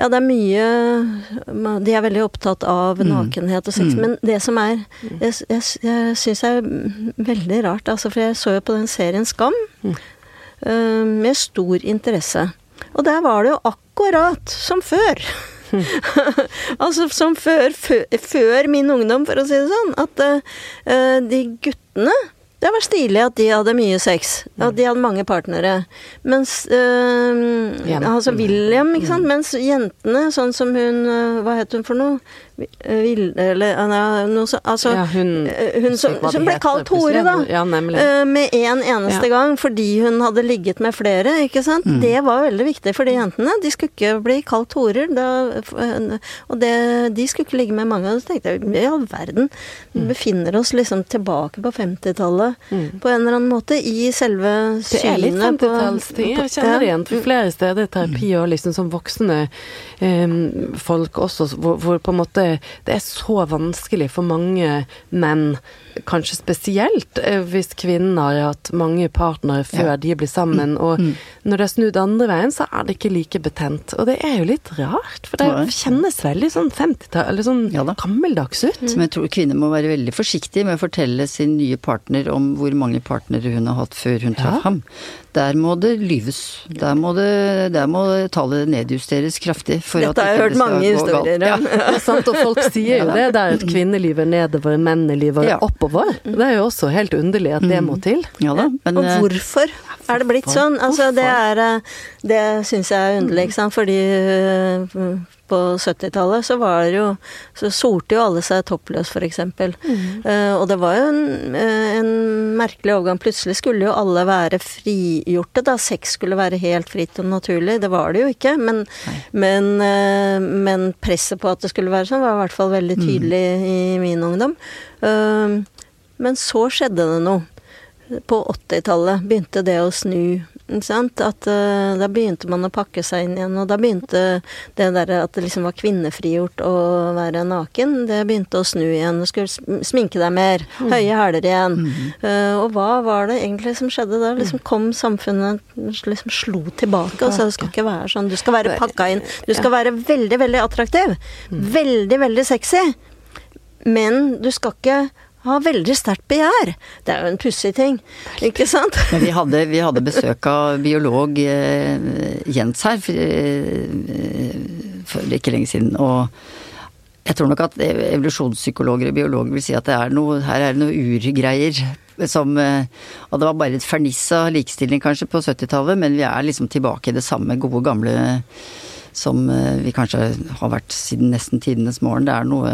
ja, det er mye De er veldig opptatt av nakenhet og sex. Men det som er Jeg, jeg, jeg syns er veldig rart, altså, for jeg så jo på den serien Skam eh, med stor interesse. Og der var det jo akkurat som før. *laughs* altså som før, før, før min ungdom, for å si det sånn. At uh, de guttene det var stilig at de hadde mye sex. At de hadde mange partnere. Mens uh, Altså William, ikke sant. Mens jentene, sånn som hun Hva het hun for noe? Vil, eller noe så, Altså Ja, hun- øh, hun som, som ble kalt Tore, da. Ja, med en eneste Ja. gang fordi hun hadde ligget med flere, ikke sant. Det var veldig viktig for de jentene. De skulle ikke bli kalt Torer. Og det, de skulle ikke ligge med mange. Og så tenkte jeg i all verden, vi befinner oss liksom tilbake på 50-tallet på en eller annen måte i selve Det er litt 50-tallsting. Jeg kjenner det igjen for flere steder i terapi og liksom som voksne em, folk også, hvor, hvor på en måte det er så vanskelig for mange menn, kanskje spesielt eh, hvis kvinnen har hatt mange partnere før Ja. de blir sammen, og når det er snudd andre veien, så er det ikke like betent. Og det er jo litt rart, for det kjennes veldig sånn 50-tall, eller sånn Ja gammeldags ut. Men jeg tror kvinner må være veldig forsiktige med å fortelle sin nye partner om hvor mange partnere hun har hatt før hun traff Ja. ham. Der må det lyves. Der må, det, der må tallet nedjusteres kraftig. For Dette at har jeg hørt det mange historier om. Det er sant, og folk sier jo det der at kvinnelivet er nedover, menn er Ja. oppover. Det er jo også helt underlig at det må til. Ja da, men Og eh, hvorfor er det blitt sånn? Altså, det er eh, Det syns jeg er underlig, ikke sant. Fordi eh, på 70-tallet så var det jo Så sorte jo alle seg toppløs, for eksempel. Uh, og det var jo en, eh, en merkelig overgang. Plutselig skulle jo alle være frigjorte, da. Sex skulle være helt fritt og naturlig. Det var det jo ikke. Men, men, uh, men presset på at det skulle være sånn, var i hvert fall veldig tydelig i min ungdom. Uh, men så skjedde det noe på 80-tallet begynte det å snu. At uh, Da begynte man å pakke seg inn igjen, og da begynte det der at det liksom var kvinnefrigjort å være naken, det begynte å snu igjen. Du skulle sminke deg mer, høye hæler igjen. Eh, og hva var det egentlig som skjedde da? Liksom kom samfunnet liksom slo tilbake og sa det skal ikke være sånn, du skal være pakka inn. Du skal være veldig, veldig attraktiv. Veldig, veldig sexy. Men du skal ikke ha veldig sterkt begjær. Det er jo en pussig ting, ikke sant? *laughs* Men vi hadde, vi hadde besøk av biolog eh, Jens her for, eh, for ikke lenge siden. Og jeg tror nok at evolusjonspsykologer og biologer vil si at det er noe, her er det noe urgreier som eh, Og det var bare et ferniss av likestilling kanskje på 70-tallet, men vi er liksom tilbake i det samme gode gamle som eh, vi kanskje har vært siden nesten tidenes morgen. Det er noe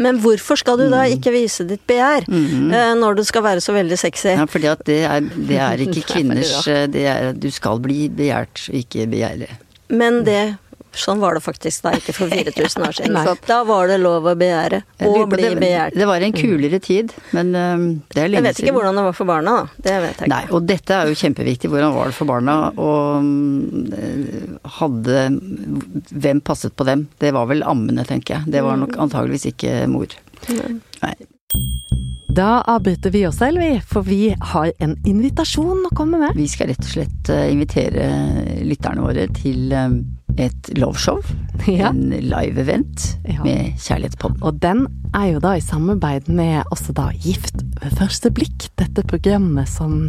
Men hvorfor skal du da ikke vise ditt begjær eh, når du skal være så veldig sexy? Ja, fordi at det er, det er ikke *laughs* er kvinners eh, det er, Du skal bli begjært, ikke begjære. Men det Sånn var det faktisk da, ikke for *laughs* 4000 år siden. Nei. Da var det lov å begjære, og bli begjært. det var en kulere tid, men um, det er lenge siden. Jeg vet ikke hvordan det var for barna, da. Det vet jeg ikke. Nei, og dette er jo kjempeviktig. Hvordan var det for barna? Og mm, hadde Hvem passet på dem? Det var vel ammene, tenker jeg. Det var nok antageligvis ikke mor. Nei. Da avbryter vi oss selv, vi, for vi har en invitasjon å komme med. Vi skal rett og slett eh, invitere lytterne våre til eh, et loveshow. *laughs* Ja. En live-event Ja. med Kjærlighetspodden. Og den er jo da i samarbeid med også da Gift ved første blikk, dette programmet som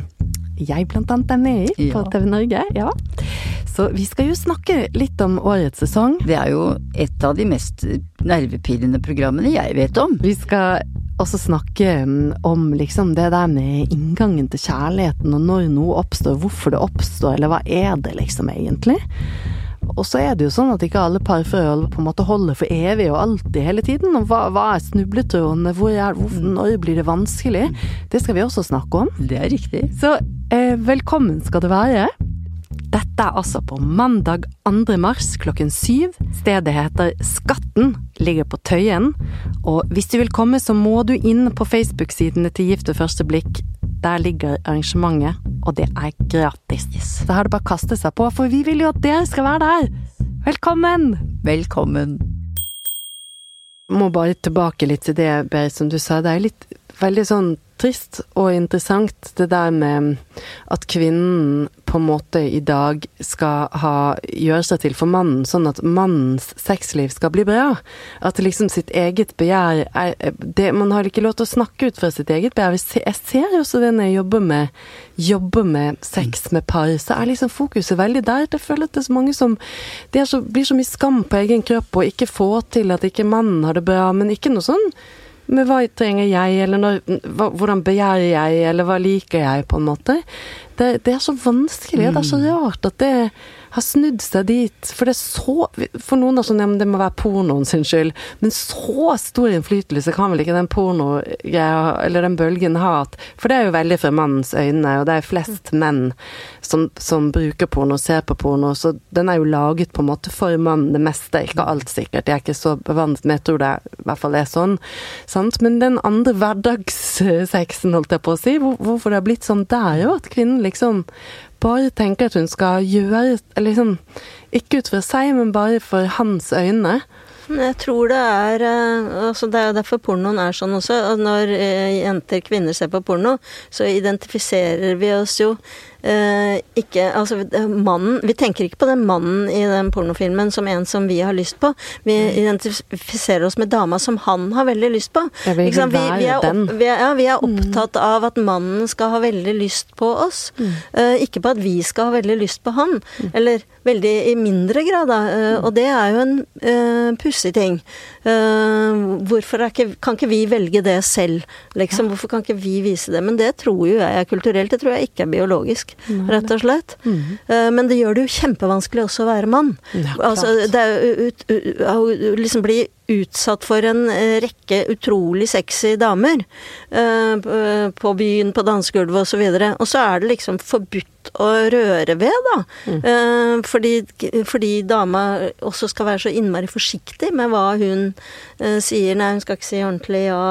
jeg blant annet er med i på Ja. TV Norge. Ja. Så vi skal jo snakke litt om årets sesong. Det er jo et av de mest nervepirrende programmene jeg vet om. Vi skal også snakke mm, om liksom det der med inngangen til kjærligheten, og når noe oppstår, hvorfor det oppstår, eller hva er det liksom egentlig? Og så er det jo sånn at ikke alle parforhold på en måte holder for evig og alltid hele tiden. Og hva, hva er snubletrådene, hvor er, hvor, når blir det vanskelig? Det skal vi også snakke om. Det er riktig. Så eh, velkommen skal det være. Dette er altså på mandag 2. mars klokken syv. Stedet heter Skatten, ligger på Tøyen. Og hvis du vil komme, så må du inn på Facebook-sidene til Gift ved første blikk. Der ligger arrangementet, og det er gratis. Så her er det bare å kaste seg på, for vi vil jo at dere skal være der! Velkommen! Velkommen. må bare tilbake litt til det, Berit, som du sa. Det er litt veldig sånn trist og interessant det der med at kvinnen på en måte i dag skal ha, gjøre seg til for mannen, sånn at mannens sexliv skal bli bra. At liksom sitt eget begjær er det, Man har ikke lov til å snakke ut fra sitt eget begjær. Jeg ser også det når jeg jobber med, jobber med sex med par, så er liksom fokuset veldig der. Jeg føler at det er så mange som Det så, blir så mye skam på egen kropp og ikke få til at ikke mannen har det bra, men ikke noe sånn men hva trenger jeg, eller når, hva, hvordan begjærer jeg, eller hva liker jeg, på en måte. Det, det er så vanskelig, mm. det er så rart at det har snudd seg dit. For det er så For noen er sånn ja, men det må være pornoen sin skyld. Men så stor innflytelse kan vel ikke den pornogreia, eller den bølgen, ha hatt. For det er jo veldig fra mannens øyne, og det er flest menn som, som bruker porno, ser på porno. Så den er jo laget på en måte for mannen, det meste. Ikke alt sikkert, jeg er ikke så bevant, men jeg tror det i hvert fall er sånn. Sant? Men den andre hverdagssexen, holdt jeg på å si, hvor, hvorfor det har blitt sånn der jo, at kvinnen liksom bare tenker at hun skal gjøre liksom, Ikke ut fra seg, men bare for hans øyne. Jeg tror det er eh, altså Det er derfor pornoen er sånn også. Når eh, jenter, kvinner ser på porno, så identifiserer vi oss jo eh, ikke Altså, mannen Vi tenker ikke på den mannen i den pornofilmen som en som vi har lyst på. Vi identifiserer oss med dama som han har veldig lyst på. Vil ikke være vi, er opp, vi, er, ja, vi er mm. opptatt mm. av at mannen skal ha veldig lyst på oss. Mm. Eh, ikke på at vi skal ha veldig lyst på han. Mm. Eller veldig i mindre grad, da. Eh, mm. og det er jo en uh, pussig ting. Uh, hvorfor ikke, kan ikke vi velge det selv, liksom? Hvorfor kan ikke vi vise det? Men det tror jo jeg er kulturelt, det tror jeg ikke er biologisk rett og slett. Mm. Uh, men det gjør det jo kjempevanskelig også å være mann. Altså, det er jo liksom bli utsatt for en eh, rekke utrolig sexy damer uh, på byen, på dansegulvet osv. Og, og så er det liksom forbudt å røre ved, da. Mm. Uh, fordi, fordi, dama også skal være så innmari forsiktig med hva hun uh, sier. Nei, hun skal ikke si ordentlig ja.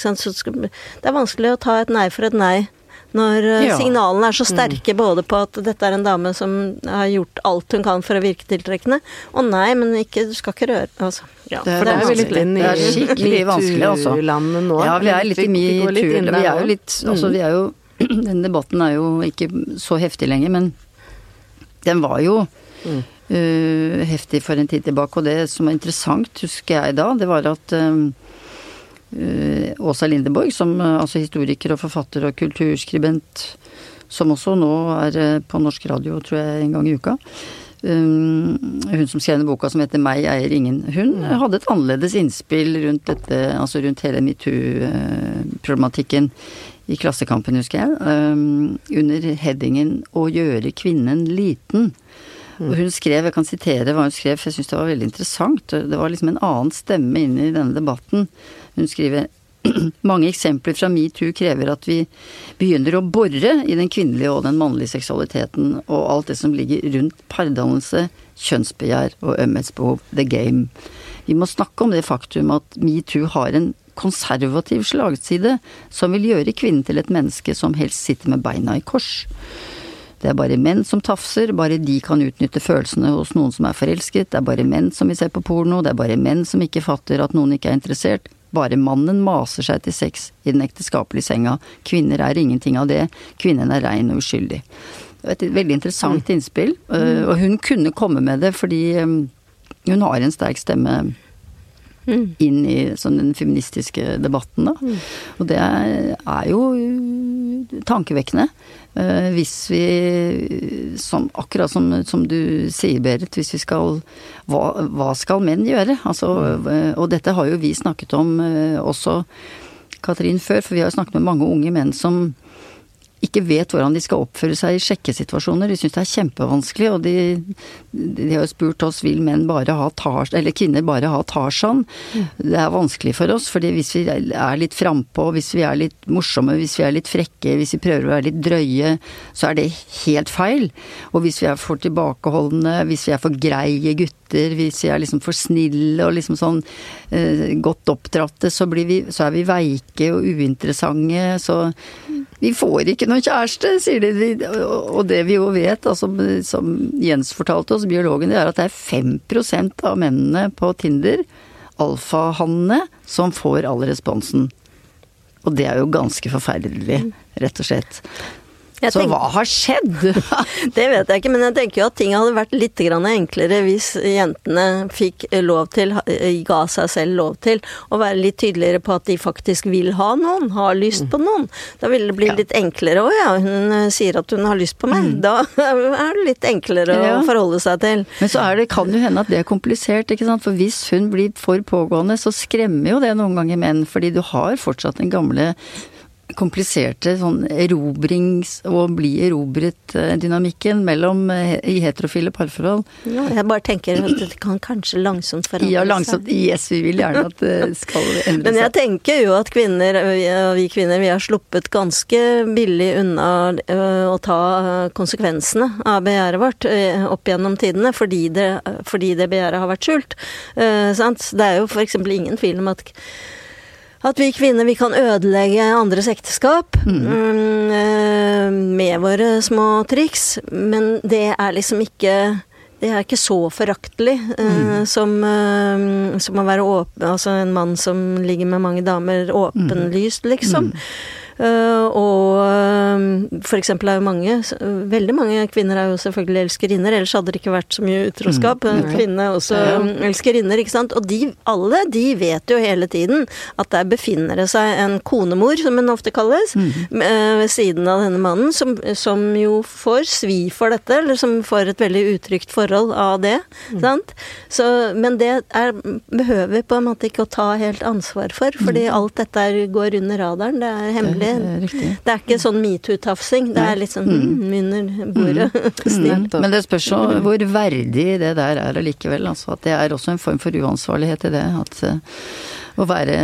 Så det er vanskelig å ta et nei for et nei. Når eh, ja. signalene er så mm. sterke mm. både på at dette er en dame som har gjort alt hun kan for å virke tiltrekkende, og nei, men ikke, du skal ikke røre altså. Ja, det, det, er, det, er det er skikkelig vanskelig, altså. Nå. Ja, vi er litt i metoo. Vi er jo litt Altså, vi er jo *clears throat* Den debatten er jo ikke så heftig lenger, men den var jo mm. uh, heftig for en tid tilbake. Og det som var interessant, husker jeg da, det var at um, Åsa Lindeborg, som eh, altså historiker og forfatter og kulturskribent, som også nå er eh, på norsk radio, tror jeg, en gang i uka. Hun som skrev denne boka som heter 'Meg eier ingen', hun hadde et annerledes innspill rundt dette, altså rundt hele metoo-problematikken i Klassekampen, husker jeg, under headingen 'Å gjøre kvinnen liten'. Og hun skrev, jeg kan sitere hva hun skrev, for jeg syns det var veldig interessant. Det var liksom en annen stemme inn i denne debatten. Hun skriver *clears throat* mange eksempler fra metoo krever at vi begynner å bore i den kvinnelige og den mannlige seksualiteten og alt det som ligger rundt pardannelse, kjønnsbegjær og ømhetsbehov, the game. Vi må snakke om det faktum at metoo har en konservativ slagside som vil gjøre kvinnen til et menneske som helst sitter med beina i kors. Det er bare menn som tafser, bare de kan utnytte følelsene hos noen som er forelsket, det er bare menn som vil se på porno, det er bare menn som ikke fatter at noen ikke er interessert, bare mannen maser seg til sex i den ekteskapelige senga. Kvinner er ingenting av det. Kvinnen er rein og uskyldig. Et veldig interessant mm. innspill, mm. og hun kunne komme med det fordi hun har en sterk stemme mm. inn i sånn, den feministiske debatten, da. Mm. Og det er jo tankevekkende. Uh, hvis vi, som, akkurat som, som, du sier Berit, hvis vi skal hva, hva skal menn gjøre? Altså, uh, og dette har jo vi snakket om uh, også, Katrin, før, for vi har snakket med mange unge menn som ikke vet hvordan de skal oppføre seg i sjekkesituasjoner. De syns det er kjempevanskelig, og de, de, har jo spurt oss vil menn bare ha Tarzan, eller kvinner bare ha Tarzan. Det er vanskelig for oss, fordi hvis vi er litt frampå, hvis vi er litt morsomme, hvis vi er litt frekke, hvis vi prøver å være litt drøye, så er det helt feil. Og hvis vi er for tilbakeholdne, hvis vi er for greie gutter, hvis vi er liksom for snille og liksom sånn eh, godt oppdratte, så, vi, så er vi veike og uinteressante, så vi får ikke noen kjæreste, sier de. Og det vi jo vet, altså, som Jens fortalte oss, biologen, det er at det er 5% av mennene på Tinder alfahannene som får all responsen. Og det er jo ganske forferdelig, rett og slett. Jeg Så tenk- hva har skjedd? *laughs* Det vet jeg ikke, men jeg tenker jo at ting hadde vært litt grann enklere hvis jentene fikk lov til, ga seg selv lov til, å være litt tydeligere på at de faktisk vil ha noen, har lyst på noen. Da ville det bli Ja. litt enklere. Å ja, hun eh, sier at hun har lyst på meg. Da *laughs* er det litt enklere Ja. å forholde seg til. Men så det, kan jo hende at det er komplisert, ikke sant. For hvis hun blir for pågående, så skremmer jo det noen ganger menn. Fordi du har fortsatt den gamle kompliserte sånn erobrings- og bli erobret-dynamikken mellom eh, i heterofile parforhold. Ja, jeg bare tenker at det kan kanskje langsomt forandre seg. Ja, langsomt. Yes, vi vil gjerne at det skal *laughs* endre seg. Men jeg tenker jo at kvinner, og vi kvinner, vi har sluppet ganske billig unna å ta konsekvensene av begjæret vårt opp gjennom tidene, fordi det, fordi det begjæret har vært skjult. Eh, sant? Det er jo f.eks. ingen tvil om at at vi kvinner vi kan ødelegge andres ekteskap mm, eh, med våre små triks, men det er liksom ikke det er ikke så foraktelig eh, som, eh, som å være åpen, altså en mann som ligger med mange damer åpenlyst, liksom. Eh, og f.eks. for eksempel er jo mange, veldig mange kvinner er jo selvfølgelig elskerinner, ellers hadde det ikke vært så mye utroskap. En kvinne er også Ja. eh, elskerinner, ikke sant. Og de, alle de vet jo hele tiden at der befinner det seg en konemor, som hun ofte kalles, eh, ved siden av denne mannen, som, som jo får svi for dette, eller som får et veldig utrygt forhold av det. Sant? Så, men det er, behøver vi på en måte ikke å ta helt ansvar for, fordi alt dette går under radaren. Det er hemmelig. Det riktig. Det er ikke sånn metoo-tafsing. Det er litt sånn mm, under bordet-stil. *laughs* Nettopp. Men det spørs jo hvor verdig det der er allikevel. Altså at det er også en form for uansvarlighet i det. At eh, å være,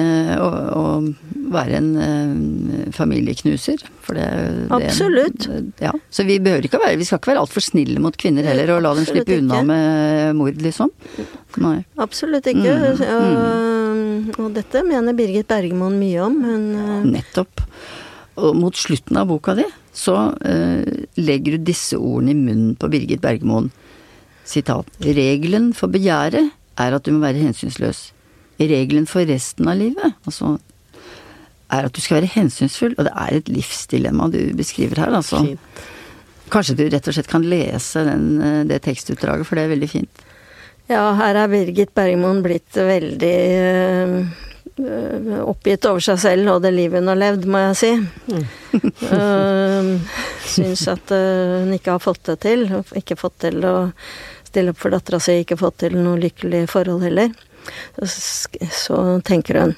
å, å være en eh, familieknuser. For det, det Absolutt. Ja. Så vi behøver ikke å være Vi skal ikke være altfor snille mot kvinner heller, og la dem Absolutt slippe unna ikke. med mord, liksom. Nei. Absolutt ikke. Og, og dette mener Birgit Bergmoen mye om. Hun eh, Nettopp. Og mot slutten av boka di så eh, legger du disse ordene i munnen på Birgit Bergmoen. Sitat. Regelen for begjæret er at du må være hensynsløs. Regelen for resten av livet, altså, er at du skal være hensynsfull. Og det er et livsdilemma du beskriver her, altså. Fint. Kanskje du rett og slett kan lese den, eh, det tekstutdraget, for det er veldig fint. Ja, her er Birgit Bergmoen blitt veldig øh, oppgitt over seg selv og det livet hun har levd, må jeg si. Uh, syns at øh, hun ikke har fått det til. Ikke fått til å stille opp for dattera si, ikke fått til noe lykkelig forhold heller. Så, tenker hun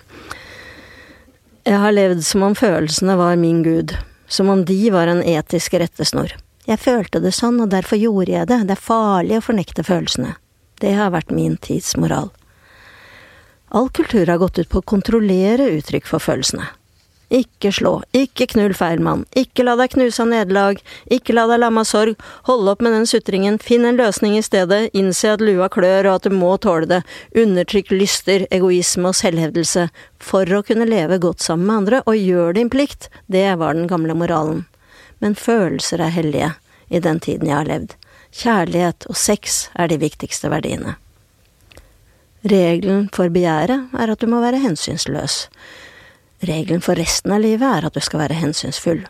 Jeg har levd som om følelsene var min gud. Som om de var en etisk rettesnor. Jeg følte det sånn, og derfor gjorde jeg det. Det er farlig å fornekte følelsene. Det har vært min tids moral. All kultur har gått ut på å kontrollere uttrykk for følelsene. Ikke slå, ikke knull feil mann, ikke la deg knuse av nederlag, ikke la deg lamme av sorg, hold opp med den sutringen, finn en løsning i stedet, innse at lua klør og at du må tåle det, undertrykk lyster, egoisme og selvhevdelse, for å kunne leve godt sammen med andre, og gjør din plikt, det var den gamle moralen. Men følelser er hellige i den tiden jeg har levd. Kjærlighet og sex er de viktigste verdiene. Regelen for begjæret er at du må være hensynsløs. Regelen for resten av livet er at du skal være hensynsfull.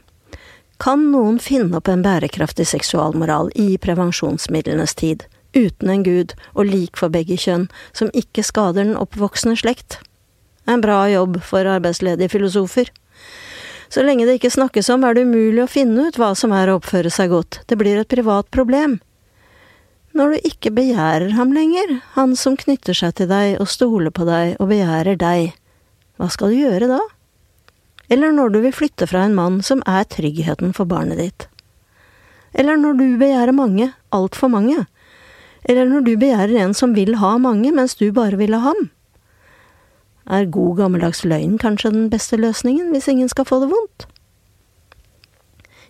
Kan noen finne opp en bærekraftig seksualmoral i prevensjonsmidlenes tid, uten en gud og lik for begge kjønn, som ikke skader den oppvoksende slekt? En bra jobb for arbeidsledige filosofer. Så lenge det ikke snakkes om, er det umulig å finne ut hva som er å oppføre seg godt, det blir et privat problem. Når du ikke begjærer ham lenger, han som knytter seg til deg og stoler på deg og begjærer deg, hva skal du gjøre da? Eller når du vil flytte fra en mann som er tryggheten for barnet ditt? Eller når du begjærer mange, altfor mange? Eller når du begjærer en som vil ha mange, mens du bare vil ha ham? Er god gammeldags løgn kanskje den beste løsningen, hvis ingen skal få det vondt?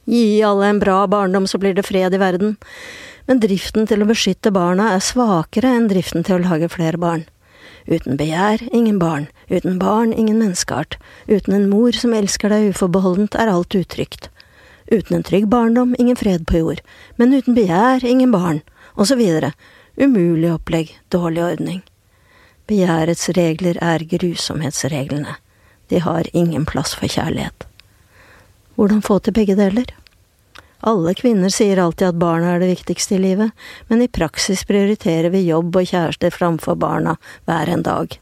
Gi alle en bra barndom, så blir det fred i verden. Men driften til å beskytte barna er svakere enn driften til å lage flere barn. Uten begjær, ingen barn. Uten barn, ingen menneskeart. Uten en mor som elsker deg uforbeholdent, er alt utrygt. Uten en trygg barndom, ingen fred på jord. Men uten begjær, ingen barn. Og så videre. Umulig opplegg, dårlig ordning. Begjærets regler er grusomhetsreglene. De har ingen plass for kjærlighet. Hvordan få til begge deler? Alle kvinner sier alltid at barna er det viktigste i livet, men i praksis prioriterer vi jobb og kjærester framfor barna hver en dag.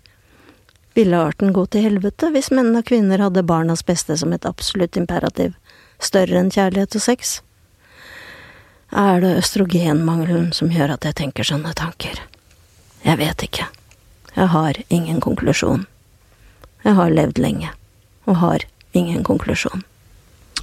Ville arten gå til helvete hvis menn og kvinner hadde barnas beste som et absolutt imperativ, større enn kjærlighet og sex? Er det østrogenmangelen som gjør at jeg tenker sånne tanker? Jeg vet ikke. Jeg har ingen konklusjon. Jeg har levd lenge, og har ingen konklusjon.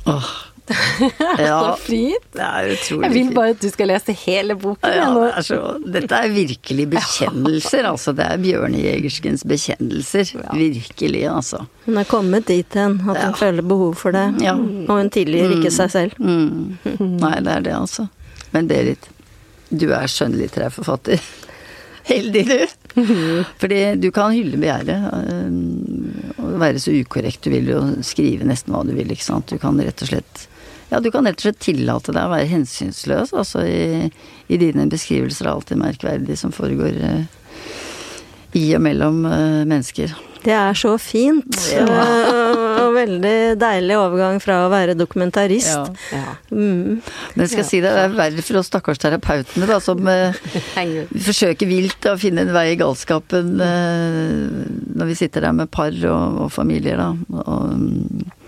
Åh. *laughs* Ja, Så fint! det er utrolig Jeg vil bare at du skal lese hele boken. Ja, det er så, dette er virkelig bekjennelser, altså. Det er bjørnejegerskens bekjennelser. Virkelig, altså. Hun er kommet dit hen at hun Ja. føler behov for det, Ja. og hun tilgir ikke seg selv. Mm. Nei, det er det, altså. Men Berit, du er skjønnlitterær forfatter. *laughs* Heldig, du. *laughs* Fordi du kan hylle begjæret. Og være så ukorrekt du vil og skrive nesten hva du vil, ikke sant. Du kan rett og slett ja, du kan rett og slett tillate deg å være hensynsløs, altså i, i dine beskrivelser av alt det merkverdige som foregår uh, i og mellom uh, mennesker. Det er så fint, Ja. *laughs* og, veldig deilig overgang fra å være dokumentarist. Ja. Mm. Men skal jeg si det, det er verre for oss stakkars terapeutene, da, som uh, forsøker vilt å finne en vei i galskapen når vi sitter der med par og, og familier, da. Og, mm,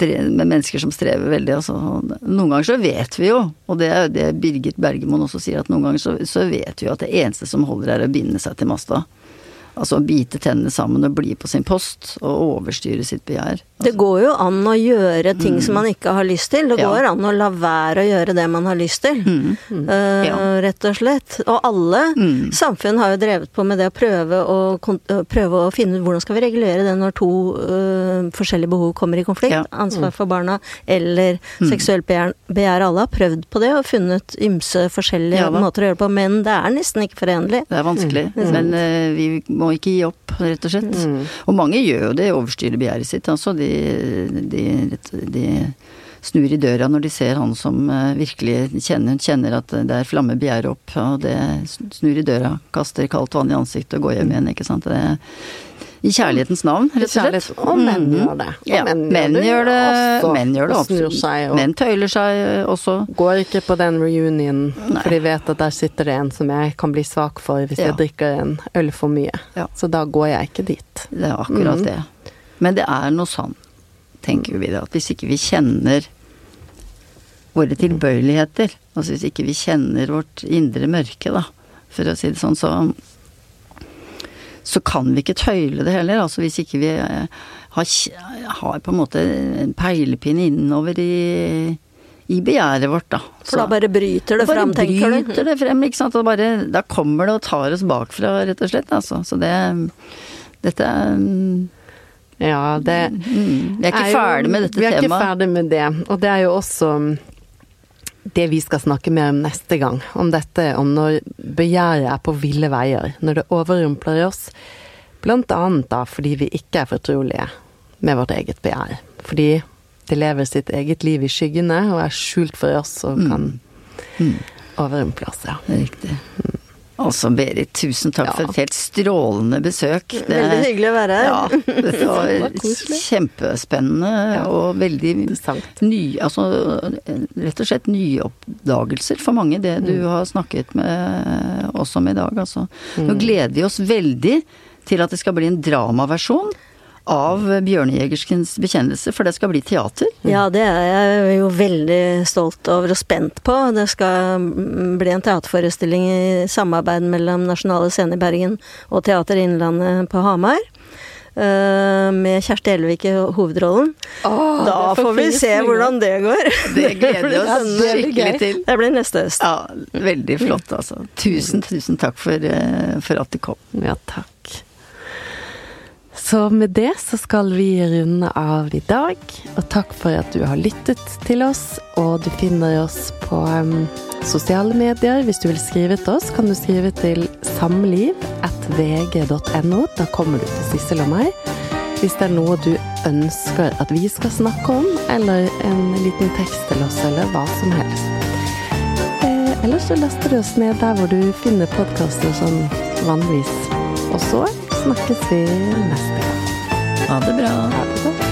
med mennesker som strever veldig, altså. Noen ganger så vet vi jo, og det er jo det Birgit Bergemoen også sier, at noen ganger så, så vet vi jo at det eneste som holder er å binde seg til masta. Altså bite tennene sammen og bli på sin post og overstyre sitt begjær. Det går jo an å gjøre ting som man ikke har lyst til. Det Mm. Ja. går an å la være å gjøre det man har lyst til. Mm. Eh, Ja. Rett og slett. Og alle Mm. samfunn har jo drevet på med det å prøve å, prøve å finne ut hvordan skal vi regulere det når to uh, forskjellige behov kommer i konflikt. Ja. Mm. Ansvar for barna eller seksuelt begjær. begjær. Alle har prøvd på det og funnet ymse forskjellige måter å gjøre det på, men det er nesten ikke forenlig. Det er vanskelig, men uh, vi må ikke gi opp, rett og slett. Og mange gjør jo det, overstyrer begjæret sitt. Altså, de, de, de snur i døra når de ser han som eh, virkelig kjenner, kjenner at det er flamme begjæret opp, og det snur i døra, kaster kaldt vann i ansiktet og går hjem igjen, ikke sant. Det, I kjærlighetens navn, rett og slett. Og menn Mhm. gjør det. Og Ja, menn menn gjør det også, menn gjør det også. snur seg og- Menn tøyler seg eh, også. Går ikke på den reunionen, for de vet at der sitter det en som jeg kan bli svak for hvis Ja. jeg drikker en øl for mye. Ja. Så da går jeg ikke dit. Det er akkurat mm. det. Men det er noe sånn, tenker vi det, at hvis ikke vi kjenner våre tilbøyeligheter, altså hvis ikke vi kjenner vårt indre mørke, da, for å si det sånn, så så kan vi ikke tøyle det heller. Altså hvis ikke vi eh, har, har på en måte en peilepinn innover i, i begjæret vårt, da. For da bare bryter det bare fram, tenker du? bryter det frem, ikke sant. Og bare, da kommer det og tar oss bakfra, rett og slett. Altså. Så det Dette er mm, Ja, det Vi er ikke er jo- ferdig med dette temaet. Vi er ikke temaet. ferdig med det. Og det er jo også det vi skal snakke mer om neste gang. Om dette, om når begjæret er på ville veier. Når det overrumpler oss. Blant annet da fordi vi ikke er fortrolige med vårt eget begjær. Fordi det lever sitt eget liv i skyggene og er skjult for oss og kan Mm. overrumple oss. Ja. Det er Riktig. Altså, Berit, tusen takk Ja. for et helt strålende besøk. Det- Veldig hyggelig å være her. Ja, det *laughs* var kjempespennende og veldig ny, altså rett og slett nye oppdagelser for mange, det du Mm. har snakket med oss om i dag. Altså. Nå gleder vi oss veldig til at det skal bli en dramaversjon av Bjørnejegerskens bekjennelse, for det skal bli teater. Ja, det er jeg jo veldig stolt over og spent på. Det skal mm, bli en teaterforestilling i samarbeid mellom Nasjonale Scene i Bergen og Teater Innlandet på Hamar. eh, Med Kjersti Elvik i hovedrollen. da får vi se hvordan det går. Det gleder vi *laughs* oss skikkelig til. Det blir neste høst. Ja, veldig flott, altså. Tusen, tusen takk for, eh, for at du kom. Ja, takk. Så med det så skal vi runde av i dag. Og takk for at du har lyttet til oss. Og du finner oss på um, sosiale medier. Hvis du vil skrive til oss, kan du skrive til samliv.vg.no. Da kommer du til Sissel og meg. Hvis det er noe du ønsker at vi skal snakke om, eller en liten tekst til oss, eller hva som helst. Eh, Eller så laster du oss ned der hvor du finner podkaster sånn vanligvis. Og så snakkes vi neste gang. Ha det bra. Ha det bra.